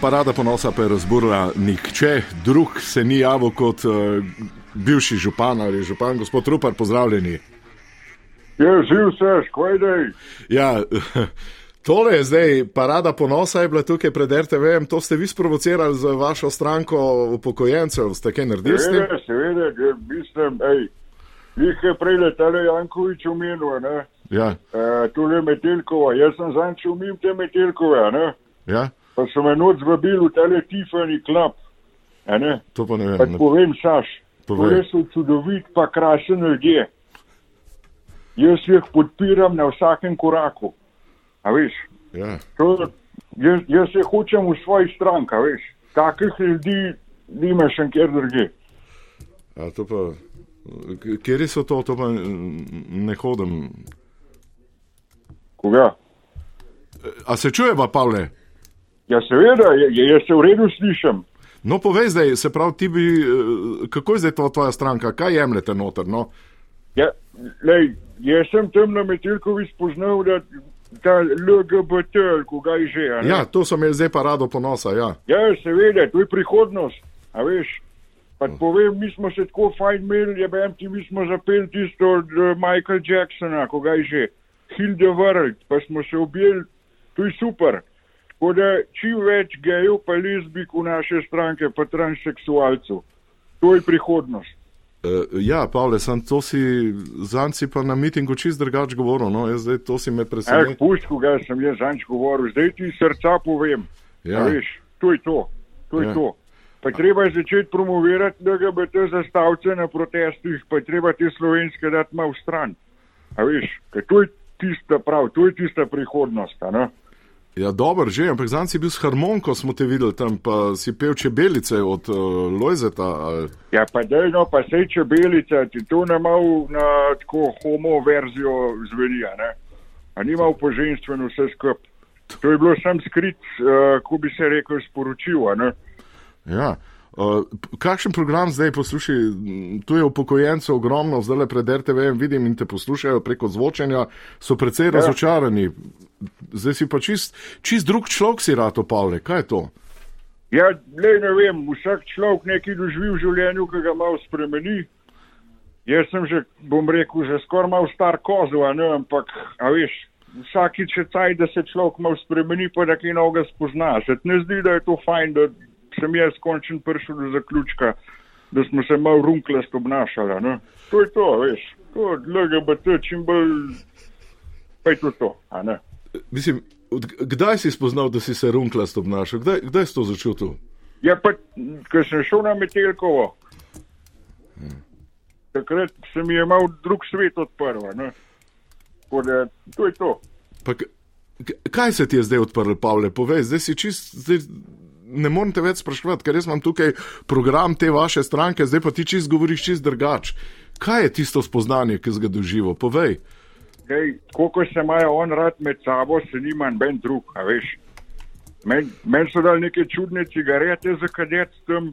Parada ponosa pa je razburila nihče, drug se ni javil kot uh, bivši župan ali župan, gospod Rupar, pozdravljeni. Je živ se, škojdej. Ja, (laughs) tole je zdaj parada ponosa, je bila tukaj pred RTV-jem, to ste vi sprovocirali za vašo stranko upokojencev, ste kaj naredili? Seveda, seveda, mislim, hej, jih je prej letale Jankovič omenil, ne? Ja, E, tule Metelkova, jaz sem zanč umim te Metelkove, ne? ja, Pa so me noč zvabili v tale Tiffany Club, ne? to pa ne Pa vem. ti povem, Saš, Povej. tole so čudovit pa krasen ljudje. Jaz jih podpiram na vsakem koraku, a veš? Ja. To, jaz, jaz se hočem v svoji stranki, a veš? Takih ljudi nima še kjer drugje. A to pa, kje so to, to pa ne hodim. Koga? A se čujeva, Pavle? Ja, seveda, jaz se v redu slišim. No, povej zdaj, se pravi, ti bi, eh, kako je zdaj to tvoja stranka, kaj jemljete noter? No? Ja, lej, jaz sem tam na Metelkovi spoznal, da ta LGBT, ali koga je že. Ja, to so imeli zdaj parado ponosa, ja. ja, seveda, to je prihodnost, a veš. Pa ti povem, mi smo se tako fajn imeli, je bem ti, mi smo zapeli tisto od uh, Michael Jacksona, koga je že. Hilde vrl, pa smo se objeli, to je super. Tako da čim več gejev, pa lezbik v naše stranke, pa transseksualcev. To je prihodnost. Uh, ja, Pavle, sem to si zanci pa na mitingu čist drugač govoril, no, jaz zdaj to si me Eh, preseneča. pusti, koga sem jaz zanč govoril, zdaj ti srca povem. Ja. Veš, to je to. to, je Ja. to. Pa treba je začeti promovirati LGBT zastavce na protestih, pa treba te slovenske dati malo v stran. A veš, ker to je tista prav, to je tista prihodnost. a ne? Ja, dober, že, ampak zanci si bil s harmoniko, smo te videli tam, pa si pel čebelice od uh, Lojzeta. Ali... Ja, pa dejno, pa sej čebelica, ti to ne mal na tako homo verzijo zveni, a ne? A ni mal poženstveno vse skup. To je bilo sam skrit, uh, ko bi se rekel, sporočil, a ne? Ja. Uh, kakšen program zdaj poslušaj? Tu je upokojencev ogromno, zdaj le pred RTV-jem vidim in te poslušajo preko zvočenja, so precej ja. razočarani. Zdaj si pa čist, čist drug človek si rado, Pavle, kaj je to? Ja, le ne vem, vsak človek nekaj doživi v življenju, ki ga malo spremeni. Jaz sem že, bom rekel, že skoraj malo star kozel, ne, ampak, a veš, vsakič je caj, da se človek malo spremeni, pa da kaj novega spozna. Se ti ne zdi, da je to fajn, da sem jaz končen prišel do zaključka, da smo se malo runklast obnašali, a ne. To je to, veš, to LGBT čim bolj, pa je to to, a ne. Mislim, od, kdaj si spoznal, da si se runklast obnašal? Kdaj, kdaj si to začutil? Ja, pa, ko sem šel na Metelkovo, takrat se mi je mal drug svet odprl. ne. Tako da, to je to. Pa, kaj se ti je zdaj odprl, Pavle? Povej, zdaj si čist. Zdaj, Ne morem te več spraševati, ker jaz imam tukaj program te vaše stranke, zdaj pa ti čist govoriš čist drugač. Kaj je tisto spoznanje, ki si ga doživel? Povej. Hej, koliko se imajo on rad med sabo, se nima noben drug, a veš. Meni men so dali neke čudne cigarete za kadet s tem,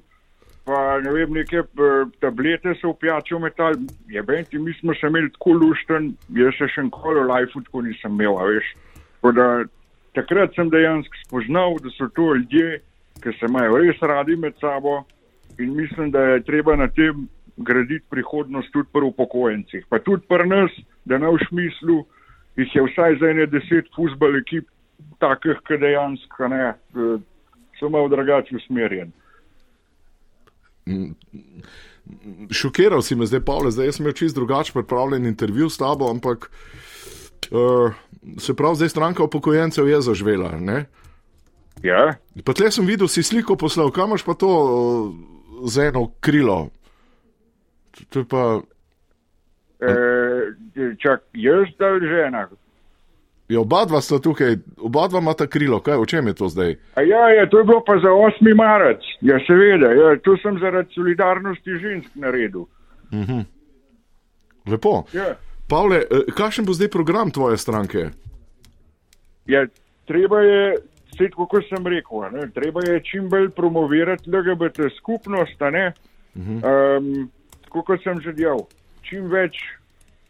pa ne vem, neke eh, tablete so v pijačo metal. Je benti, mi smo se imeli tako lušten, jaz se še nikoli v lifeu tako nisem imel, a veš. Da takrat sem dejansko spoznal, da so to ljudje, ki se imajo res radi med sabo in mislim, da je treba na tem graditi prihodnost tudi pri upokojencih. Pa tudi pri nas, da ne v smislu, jih je vsaj za ene deset fusbal ekip, takih, ki dejansko ne, eh, so malo drugače usmerjeni. Šokiral si me zdaj, Pavle, zdaj sem čist drugač pripravljen intervju s tabo, ampak uh, se pravi, zdaj stranka upokojencev je zažvela. Ne? Ja, Pa tle sem videl, si sliko poslal, kam imaš pa to uh, z eno krilo. To- je pa. e, čak, jaz da žena. Ja, oba dva sta tukaj, oba dva imata krilo, kaj, o čem je to zdaj? A ja, ja, to je bilo pa za 8. marec. Ja, seveda, ja, to sem zaradi solidarnosti žensk naredil. Lepo. Ja. Pavle, eh, kakšen bo zdaj program tvoje stranke? Ja, treba je, svet, kako sem rekel, ne, treba je čim bolj promovirati LGBT skupnost, ne. Um, tako kot sem že dejal, čim več,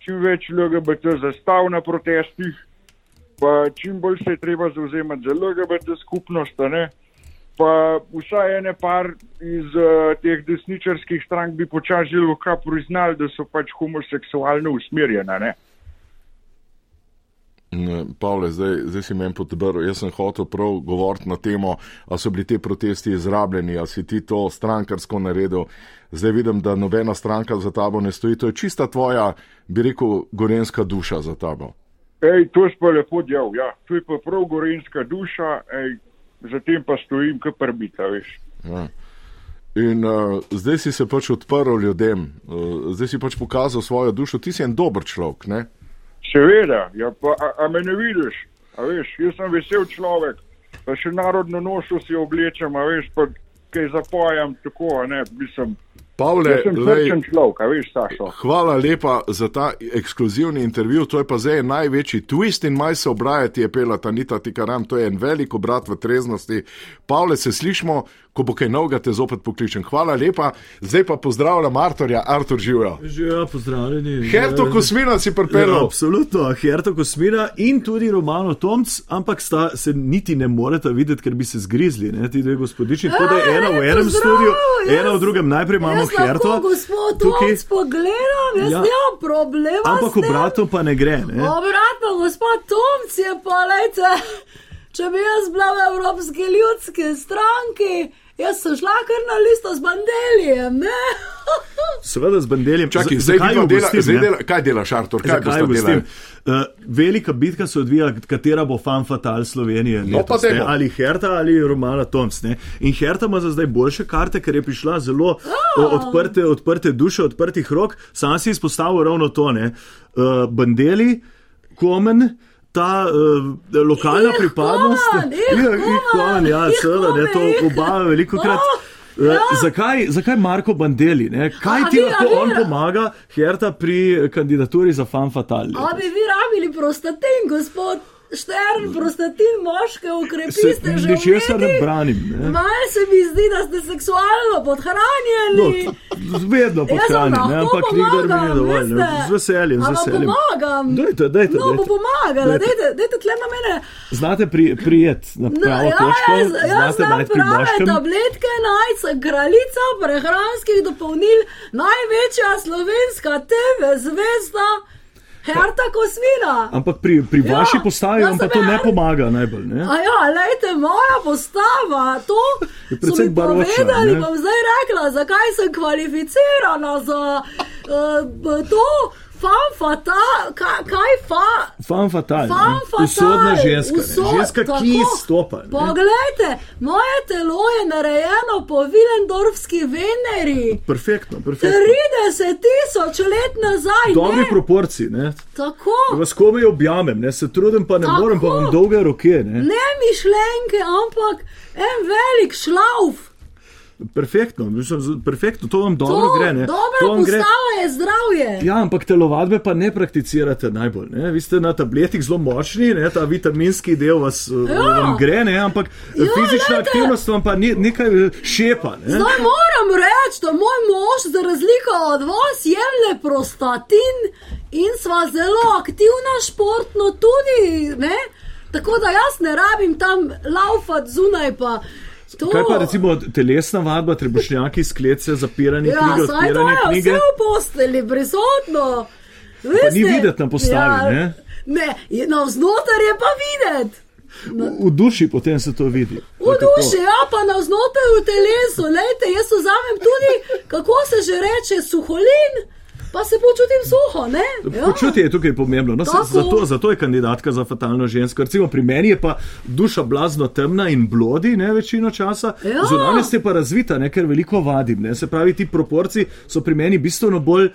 čim več LGBT zastav na protestih, pa čim bolj se je treba zauzemati za LGBT skupnost, ne. Pa vsaj ene par iz uh, teh desničarskih strank bi počasi že lahko priznali, da so pač homoseksualno usmerjene, ne. Ne, Pavle, zdaj, zdaj si meni podbrl. Jaz sem hotel prav govoriti na temo, ali so bili ti protesti izrabljeni, ali si ti to strankarsko naredil. Zdaj vidim, da nobena stranka za tabo ne stoji. To je čista tvoja, bi rekel, gorenska duša za tabo. Ej, to si pa lepo del, ja. To je pa prav gorenska duša, ej, zatem pa stojim, kar prbita, veš. Ja. In uh, zdaj si se pač odprl ljudem, uh, zdaj si pač pokazal svojo dušo. Ti si en dober človek, ne? Seveda, ja, pa, a, a me ne vidiš, a veš, jaz sem vesel človek, pa še narodno nošo si oblečem, a veš, pa kaj zapojam, tako, a ne, mislim. Pavle, Jaz sem lej, srčen človek, veš, Sašo. Hvala lepa za ta ekskluzivni intervju. To je pa zdaj največji twist in maj se obrajati, je pela Tanita Tikaram. To je en velik obrat v treznosti. Pavle, se slišmo, ko bo kaj novega, te zopet pokličem. Hvala lepa. Zdaj pa pozdravljam Arturja, Artur živijo. Ja, pozdravljeni. Herto Kosmina si Ja, pripeljal. absolutno, Herto Kosmina in tudi Romano Tomc, ampak sta se niti ne moreta videti, ker bi se zgrizli, ne, ti dve gospodični. Tako da je ena v enem studiu, ena v drugem. Najprej imamo herto. gospod tukaj. Tomc pogledam, jaz Ja. nimam problema. Ampak obratno pa ne gre. Ne? Obratno, gospod Tomc je pa, lejte, če bi jaz bila v Evropski ljudski stranki, jaz sem šla kar na listo z bandelijem, ne? Seveda z bandeljem. Čakaj, zdaj jo dela, gostim, zdaj dela, kaj delaš, Artur? Kaj delali? gostim? Uh, velika bitka se odvija, katera bo fan fatal Slovenije. No, Letos, ne? ali Herta ali Romana Toms. Ne? In Herta ima za zdaj boljše karte, ker je prišla zelo o, odprte, odprte duše, odprtih rok. Sam si izpostavil ravno to. ne. Uh, bandeli, komen. Ta uh, lokalna Ih, pripadnost, Ja, ih, komen, ja, ih, seveda, ne, to komen, ih. oba veliko krat. Oh, ja. Zakaj, zakaj Marko Bandeli? Ne? Kaj A ti vi- lahko vi- on pomaga, Herta, pri kandidaturi za fan fatal? A bi vi rabili prostatin, gospod Štern, prostatin moške ukrepi Se ste že ničesar ne umeti? branim. Ne? Malo se mi zdi, da ste seksualno No, podhranjeni. t- vedno Jaz vam podhranjen, ne? lahko ampak nikdar mi ni pomagam, dovolj. Ne? Z veseljem, z veseljem. pomagam. Dajte, dajte, No, bo dajte. pomagala, Dajte. dajte, dajte tle na mene. Znate pri, prijet na No, pravo ja, točko, jaz, jaz znate znam prave tabletke, najc, kraljica prehranskih dopolnil, največja slovenska TV zvezda, Herta Kosmina. Ampak pri, pri Ja, vaši postavi vam pa to ne en- pomaga najbolj. Ne? A ja, lejte, moja postava, to Je mi baročna, povedali, ne? bom zdaj rekla, zakaj sem kvalificirana za uh, to. Fan fatal, kaj, kaj fa, Fan fatal. fan ne. fatal. Usodna ženska. usod- Ženska, ki tako. stopa. ne. Poglejte, moje telo je narejeno po Vilendorfski Veneri. Perfektno, perfektno. 30 tisoč let nazaj. Dobri proporciji. Ne? Tako. Vas komaj objamem, ne? se trudim, pa ne Tako. morem, pa imam dolge roke. Ne? Ne mišljenke, ampak en velik šlauf. Perfektno, mislim, perfektno, to vam dobro to, gre. Ne? Dobra To postava je zdravje. Ja, ampak telovadbe pa ne prakticirate najbolj. Ne? Vi ste na tabletih zelo močni, ne? ta vitaminski del vas, ja. Ja. vam gre, ne? ampak ja, Ja, fizična glejte. aktivnost vam pa ni, nekaj šepa. Ne? Zdaj moram reči, da moj mož, za razliko od vas, jemlje prostatin in sva zelo aktivna športno tudi. Ne? Tako da jaz ne rabim tam laufati zunaj. Pa. To, Kaj pa recimo telesna vadba, trebušnjaki, sklece, zapiranje ja, knjige, saj to odpiranje je knjige? vse v posteli, prisotno. Pa ni videti na postavi, ne? Ne, je- navznoter je pa videti. V, v duši potem se to vidi. V duši, ja, pa navznoter v telesu. Lejte, jaz vzamem tudi, kako se že reče, suholin, pa se počutim suho, ne? Ja. Počutje je tukaj pomembno. No, Tako. zato, zato je kandidatka za fatalno žensko. Recimo pri meni je pa duša blazno temna in blodi, ne večino časa. Ja. Zunanje ste pa razvita, ne, ker veliko vadim. Ne. Se pravi, ti proporci so pri meni bistveno bolj.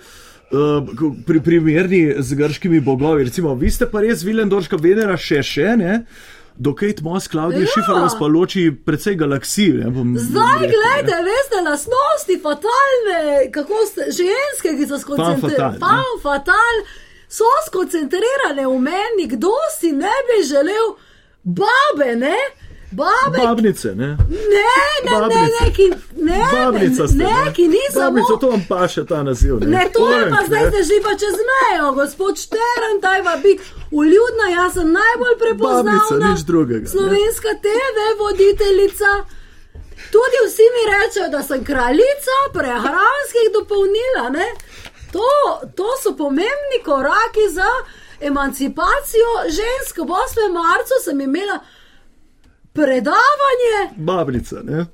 Uh, pri, primerni z grškimi bogovi. Recimo, vi ste pa res Vilendorška Venera še še, ne? Do Kate Moss, Klaudija Ja. Šifar vas pa loči precej galaksij. Ne, bom Zdaj, gledajte, veste, lastnosti fatalne, kako ste ženske, ki so skoncentrirane. Fan fatal, so skoncentrirane v meni, kdo si ne bi želel babe, ne? Babe, Babnice, ne? ne, ne, ne, Babnice. ne, ki, ne, Babnica ste. ne, ki ni samo. Babnica, to vam paše ta naziv. Ne, Ne, to je pa zdaj ne. ste že pa čez mejo, gospod Štern, taj va biti uljudna, jaz sem najbolj prepoznavna Babica, nič drugega, ne. slovenska TV voditeljica. Tudi vsi mi rečejo, da sem kraljica prehranskih dopolnil. a ne. To, to so pomembni koraki za emancipacijo žensk. V 8. marcu sem imela predavanje, Babnica, ne?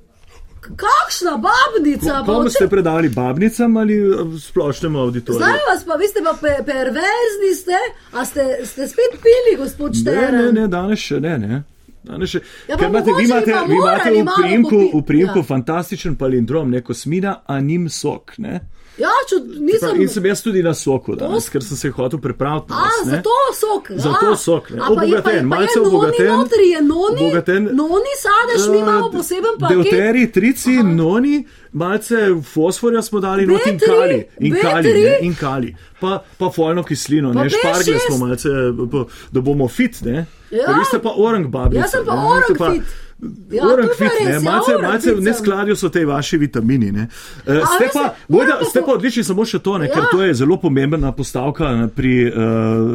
kakšna babnica. pa Komu o ste predali babnicam ali eh, splošnemu auditoriju? Zdaj vas pa, vi ste pa pe perverzni, ste, a ste, ste spet pili, gospod Ne, Štern. ne, ne, danes še ne. ne. Danes še, Ja, ker pa imate, vi imate, pa vi imate v primku, v primku ja. fantastičen palindrom, ne kosmina, a nim sok. Ne? Ja, čud, nisem. In sem jaz tudi na soku danes, ker sem se hotel pripraviti. A, ne. zato sok. Zato a. sok, ne. Pa je- pa je- Obogaten, pa je malce noni obogaten, Notri je noni, obogaten, noni sadež, mi Eh, imamo poseben paket. Deuteri, trici, noni, malce fosforja smo dali, not in B3, kali. In kali, B3. ne, in kali. Pa, pa folno kislino, Pa ne, špargle B6. smo malce, pa- da bomo fit, ne. Ja. Vi ste pa orang babica. Jaz sem pa orang fit. Ja, Orang pa fit, ne, ja, malce, malce v neskladju so te vaši vitamini. Ne. Uh, A ste, pa, moram bojda, pa ste pa odlični samo še to, ne, ja. ker Ja. to je zelo pomembna postavka pri uh,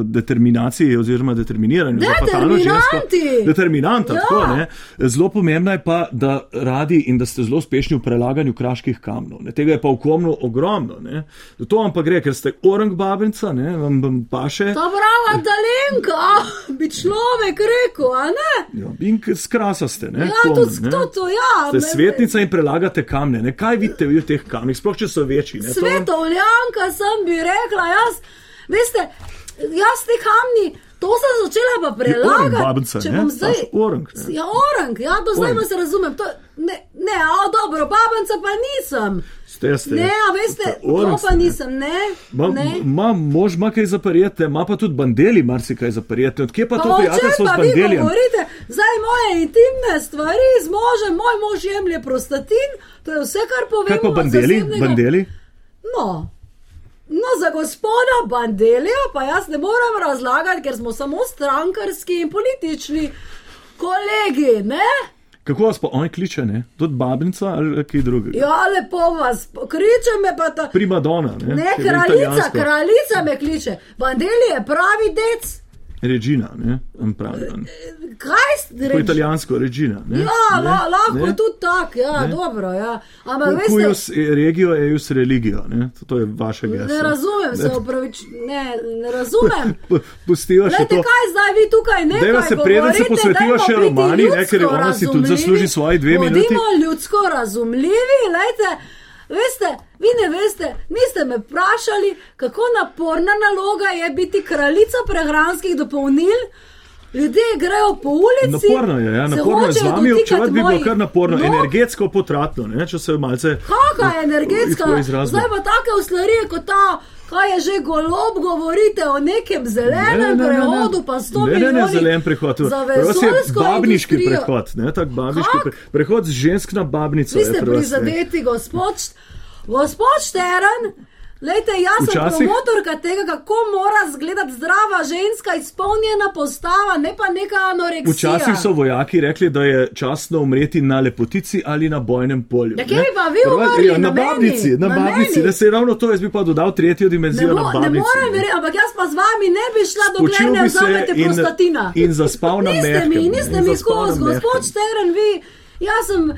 determinaciji oziroma determiniranju. fatalno žensko. Determinanti! Determinanta, Ja. tako ne. Zelo pomembna je pa, da radi in da ste zelo uspešni v prelaganju kraških kamnov. Ne. Tega je pa v komnu ogromno. Ne. To vam pa gre, ker ste orang babenca, ne, vam, vam paše. Ta brava talenka, bi človek rekel, a ne? Ja, in skrasa ste. Ne, Ja, komen, tudi ne. to, to, ja. Ste me- svetnica in prelagate kamne. Ne? Kaj vidite vi v teh kamnih, sploh če so večji? Ne? Svetovljanka sem bi rekla, jaz, veste, jaz te kamni, to sem začela pa orang prelagati. babica, Če ne? bom zdaj. Pač orang, ne? Ja, orang, ja, do zdaj Orang. se razumem. To, ne, ne, a dobro, babanca pa nisem. Ste, ste. Ne, a veste, to pa nisem, ne. Ma, ne. ma, mož ima kaj zaparjete, ima pa tudi bandeli marsikaj zaparjete. Odkje pa to Pa o čem prijateljstvo pa z vi govorite? Zdaj moje intimne stvari z možem, moj mož jemlje prostatin, to je vse, kar povem. Kaj pa bandeli? bandeli? No. No, za gospoda Bandelija pa jaz ne morem razlagati, ker smo samo strankarski in politični kolegi, ne? Kako vas pa on kliče, ne? Tudi babnica ali kaj drugega? Ja, lepo vas, kriče me pa ta. Primadona, ne? Ne, kraljica, kraljica me kliče. Bandeli je pravi dec. Regina, ne? On pravi, on. Kaj ste Po italijansko, Regina. Ne? Ja, Ne? la, lahko Ne? tudi tako, ja, Ne? dobro. Ja. Ampak veste, Cujus regio, eius religio, ne? To, to je vaše geslo. ne razumem se, upravič, ne, ne razumem. (laughs) P- Pustiva še Glejte, to. kaj zdaj vi tukaj ne Dajva se preden se posvetiva še romani, ne, ker ona si tudi zasluži svoji dve minuti. Bodimo ljudsko razumljivi, lejte. Veste, vi ne veste, niste me vprašali, kako naporna naloga je biti kraljica prehranskih dopolnil. Ljudje grejo po ulici. Naporno je, ja, naporno je z vami občevati, bi bilo kar naporno, nog. energetsko potratno, ne, če se malce. Kakšna je energetska? izrazno. Zdaj pa take uslarije kot ta, kaj je že golob, govorite o nekem zelenem prehodu, pa sto ne, ne, ne, milijonov. zelen prehod. Pri vas je babniški industrijo. prehod, ne, tak babniški Kak? pre, prehod z žensk na babnico. Vi ste ne. prizadeti, gospod, gospod Šteren. Lejte, jaz sem Včasih- promotorka tega, kako mora izgledati zdrava ženska, izpolnjena postava, ne pa neka anoreksija. Včasih so vojaki rekli, da je časno umreti na lepotici ali na bojnem polju. Ja, kje ne. pa vi umrli? Ja, na Na meni? babnici, na, Na babnici. meni? Da se je ravno to, jaz bi pa dodal tretjo Ne, dimenzijo bo, na ne babnici. morem verjeti, ampak jaz pa z vami ne bi šla, dokler ne vzamete in- prostatina. in zaspal na Niste mehkem, mi, ne, niste mi skozi, gospod. Šteren, vi. Jaz sem uh,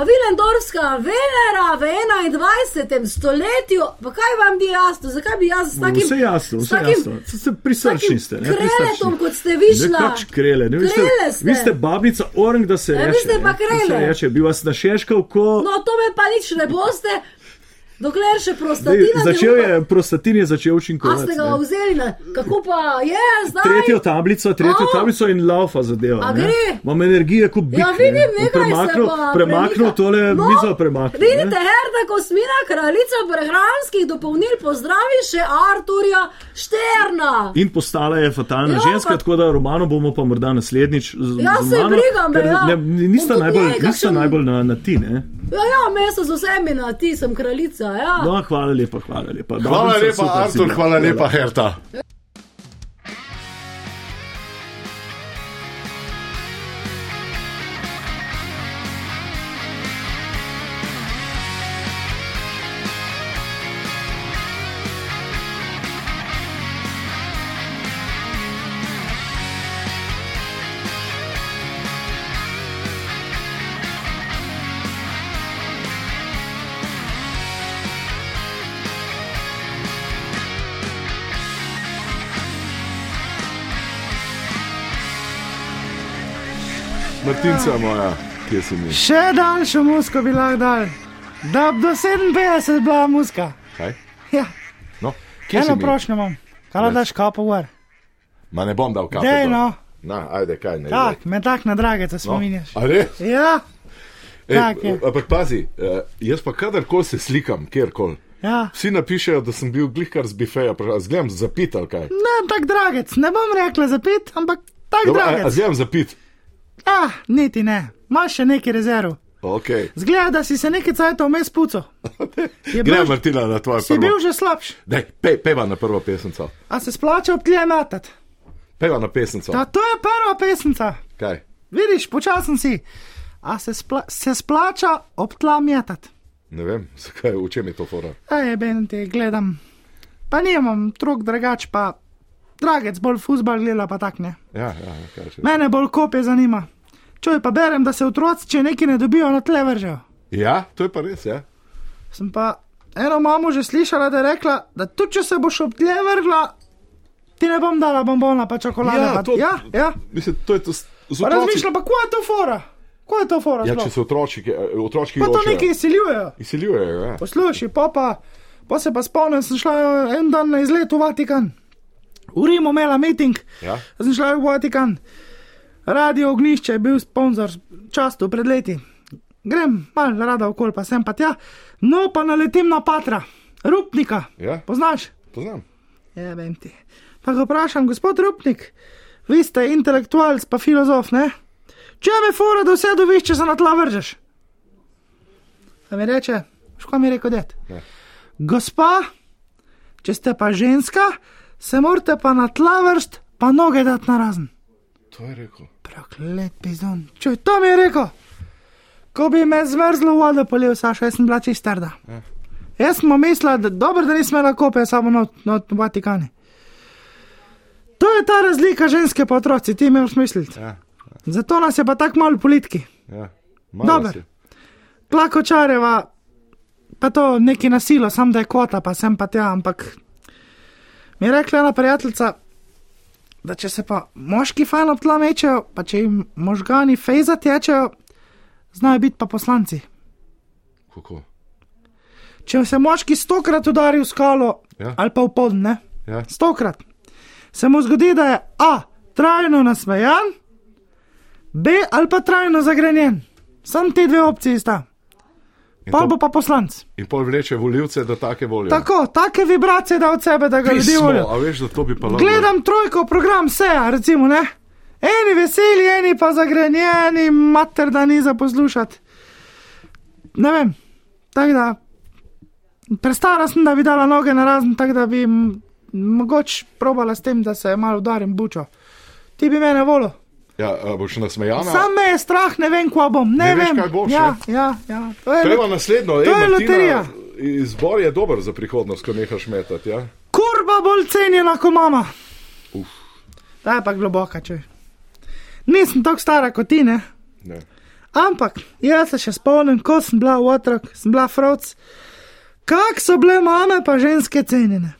Vilendorfska Venera v 21. stoletju, pa kaj vam ni jasno, zakaj bi jaz s takim, Vse jasno, vse takim jasno. Prisrčni ste. ne, kreletom, kot ste vi Ne, šla. kač krele, ne, vi, ste, Krele ste. vi ste babnica orang, da se Ja, vi ste pa krele. reče, bi vas našeškal, ko. No, to me pa nič ne boste, dokler še Dej, prostatina začel ne bo. je, prostatin je začel A učinkovati. ste ga ne. vzeli, na, kako pa je zdaj? Tretjo tablico, tretjo A? tablico in laufa zadeva. Ne. Imam energije, kot bi. Ja, vidim, nekaj premaknil, se pa premaknil premika. tole No, mizo, premaknil. Vidite, ne. Herda Kosmina, kraljica prehranskih dopolnil, pozdravi še Arturja Šterna. In postala je fatalna Ja, ženska, pa- tako da romano bomo pa morda naslednjič z, Ja, z saj mano, briga me, ker ja. ne, nista, najbolj, nista najbolj na, na ti. Ne? Ja, ja, meso z vsemi na ti, sem kraljica. Ja. No, hvala lepa, hvala lepa. Hvala lepa, super Artur, bila. hvala lepa, Herta. Martinca moja, kje si mi? Še daljšo musko bi lahko dal. Da bi do 57 bila muska. Kaj? Ja, No, kje eno prošnjo imam. Kaj da daš kapo gor? Ma ne bom dal kapo. Dej, no. Na, ajde, kaj ne. Tak, me tak na drage, se spominjaš. A res? Ja, Ej, Tak je. Ampak pazi, eh, jaz pa kadarkoli se slikam, kjerkoli. ja. Vsi napišejo, da sem bil glihkar z bifeja, zgledam zapit ali kaj. Ne, tak dragec, ne bom rekla zapit, ampak tak a dragec. zgledam zapit. Ah, niti ne, imaš še neki rezerv. Okay. Zgleda, da si se nekaj cajtov vmes puco. (laughs) Gremo, bil, Martina, na tvoje si bil prvo. že slabš, Dej, pe, peva na prvo pesnico. a se splača ob tlje metat. Peva na pesnico. Ja, to je prva pesnica. Kaj? Vidiš, počasen si. A se, spla se splača ob tla metati? Ne vem, zakaj, v čem je to fora. Ej, ben te gledam. Pa nimam trok drugač, pa dragec bolj fusbal gleda pa tak ne. Ja, ja. Mene bolj kopje zanima. Čuj pa berem, da se otroci, če nekaj ne dobijo, na tle vržejo. Ja, to je pa res, ja. Sem pa eno mamo že slišala, da je rekla, da tudi če se boš ob tle vrgla, ti ne bom dala bombona pa čokolade. Ja, pa, to- ja, ja. Mislim, to je to otroci. razmišljam, pa kaj je to fora? Kaj je to fora? Ja, če se otroči, otročki pa to ločejo. nekaj izsiljujejo. Izsiljujejo, ja. Poslušaj, pa, pa, pa se pa spomnim, sem šla en dan na izlet v Vatikan. V Rimu imela meeting, Ja. sem šla v Vatikan. Radio Ognišče je bil sponzor častu pred leti. Grem mal rada okol, pa sem pa tja, no pa naletim na patra, Rupnika. Ja. Poznaš? Poznam. Ja, vem ti. Pa ga vprašam, gospod Rupnik, vi ste intelektualc pa filozof, ne? Če me fora, da vse dobiš, če se na tla vržeš. A mi reče, ško mi je rekel, det. Ne. Gospa, če ste pa ženska, se morate pa na tla vrst, pa noge dati na razen. To je rekel. Proklet pizon. Čuj, to mi je rekel. Ko bi me zmrzlo vodo polil, Saša, jaz sem bila čistarda. Ja. Jaz smo mislili, da dobro, da nismo imeli kope, samo not, not v Vatikani. To je ta razlika ženske pa otroci, ti imaš misliti. Ja. Zato nas je pa tako malo politiki. Ja. Si. Plakočareva, pa to neki nasilo, sam da je kvota, pa sem pa tja, ampak mi je rekla ena prijateljica, da če se pa moški fajn ob tla mečejo, pa če jim možgani fejza tečejo, znajo biti pa poslanci. Kako? Če se moški stokrat udari v skalo Ja. ali pa v pod, ne? Ja. Stokrat. Se mu zgodi, da je A. trajno nasmejan, B. ali pa trajno zagrenjen. Sam te dve opcije sta. In Pa to- bo pa poslanc. In pol vleče voljivce, da take volijo. Tako, take vibracije da od sebe, da ga ljudje volijo. a veš, da to bi pa lahko. Gledam trojko program, vse, recimo, ne. Eni veseli, eni pa zagrenjeni, mater, da ni za poslušati. Ne vem, tako da. Prestara sem, da bi dala noge na razen, tako da bi mogoče probala s tem, da se malo udarim bučo. Ti bi mene volil. Ja, boš nasmejana. Sam me je strah, ne vem, kva bom. Ne, Ne veš, vem. kaj boš, ja, ne? ja, ja. To je, Treba naslednjo, to ej, je Martina, loterija. Izbor je dober za prihodnost, ko nehaš metati. Ja? Kurba bolj cenjena kot mama. Uf. Ta je pa globoka, če. Nisem tako stara kot ti, ne. Ne. Ampak jaz se še spomnim, ko sem bila v otrok, sem bila froc, kak so bile mame pa ženske cenjene.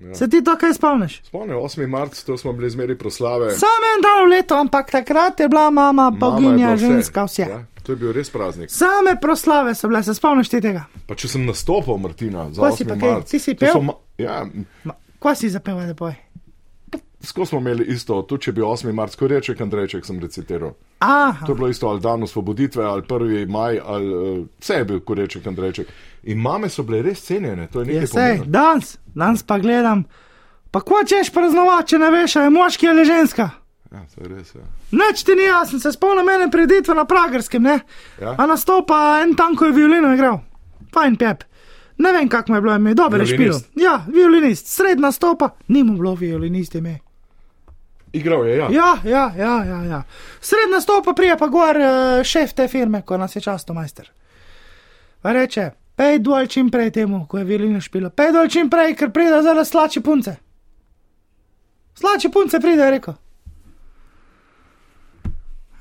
Ja. Se ti to kaj spomniš? Spomnim, 8. marc, to smo bili zmeri proslave. Sam en dan v letu, ampak takrat je bila mama boginja, vse. ženska, vse. Ja, to je bil res praznik. Same proslave so bile, se spomniš ti tega? Pa če sem nastopil, Martina, za Kaj si 8. pa kaj? marc. Ti si pel? ma- Ja, Kaj si zapeval, da poj? Skozi smo imeli isto, tudi če bi 8. marc, ko reček Andrejček sem recitiral. Aha, To je bilo isto ali dan osvoboditve, ali 1. maj, ali uh, vse je bil koreček Andrejček. In mame so bile res cenjene, to je nekaj je sej, pomembnega. danes, danes pa gledam. Pa ko češ praznovati, če ne veš, je moški ali ženska? Ja, to je res. Ja. Neč ti ni jasno, se spomnim mene preditve na Pragerskem, ne? Ja. A nastopa en tanko je violino igral. Fajn pep. Ne vem, kako mu je bilo ime, dobro je špil. Ja, violinist, sred nastopa, ni mu bilo violinist ime. Igral je, ja. Ja, ja, ja, ja. ja. Sred nastopa prija pa gor uh, šef te firme, ko nas je často majster. Pa reče, pej dol čim prej temu, ko je violino špilo. Pej dol čim prej, ker pride zdaj slači punce. Slači punce pride, je rekel.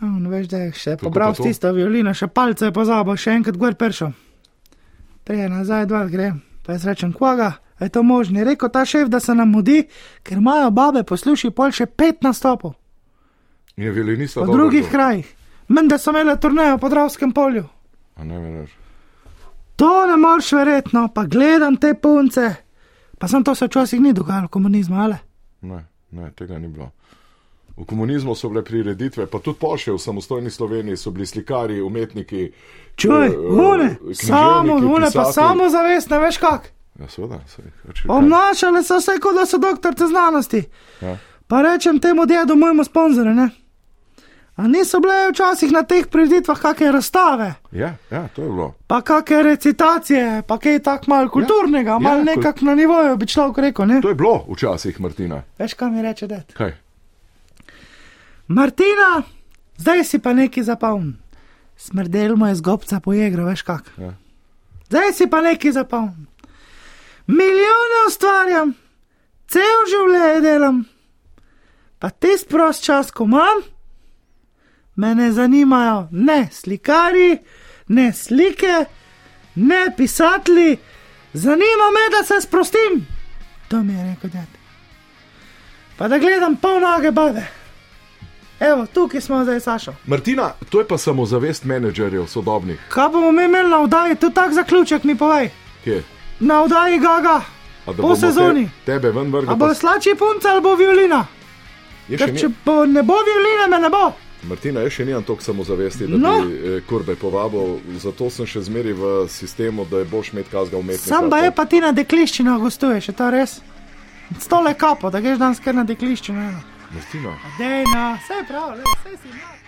On, veš, da je še Kako pobral s tisto violino, še palce je pozabil, še enkrat gor pršel. Prije nazaj dol gre, pa jaz rečem, kvaga, je to možno. Je rekel ta šef, da se nam mudi, ker imajo babe, posluši pol še pet nastopov je violinista po dobro drugih igral. krajih. Menda so imeli turnejo po Dravskem polju. A ne veš. To ne moreš verjetno, pa gledam te punce. Pa sem to se včasih ni dogajalo v komunizmu, ali? Ne, ne, tega ni bilo. V komunizmu so bile prireditve, pa tudi pošilj v samostojni Sloveniji so bili slikari, umetniki. Čuj, eh, une, književniki, samo, une pa samo zavest, ne veš kak. Ja, seveda, pač, kaj. Obnašale so se, kot da so doktorce znanosti. Ja. Pa rečem temu dedu, mojemu sponzorju, ne? A niso bile včasih na teh prireditvah kakšne razstave, Ja, ja, to je bilo. pa kakšne recitacije, pa kaj tako malo kulturnega, ja, malo ja, nekako na nivoju, bi človek rekel, ne? To je bilo včasih, Martina. Veš, kaj mi reče, da? Kaj? Martina, zdaj si pa neki zapoln. Smrdel mu je z gobca pojegra, veš kak. Ja. Zdaj si pa nekaj zapomnil. Milijone ustvarjam, cel življenje delam, pa ti sprost čas, ko imam, me ne zanimajo ne slikari, ne slike, ne pisatli, zanima me, da se sprostim. To mi je rekel ded. Pa da gledam polnoge babe. Evo, tukaj smo zdaj, Sašo. Martina, to je pa samozavest menedžerjev sodobnih. Kaj bomo mi imeli na vdaji, tu tak zaključek mi povej. Kje? Na vdaji Gaga, po sezoni. Te, tebe ven vrgli. A bo slači punca ali bo violina? Ker ni- če bo, ne bo violine, me ne bo. Martina, jaz še nimam toliko samozavesti, da No. bi eh, kurbe povabil, zato sem še zmeri v sistemu, da je boš imeti kazga umetnika. Sam pa je pa ti na dekliščino gostuješ, je to res? Stole kapo, da greš danes kar na dekliščino. Martina. Dej, no, vse je prav, le, vse si. No.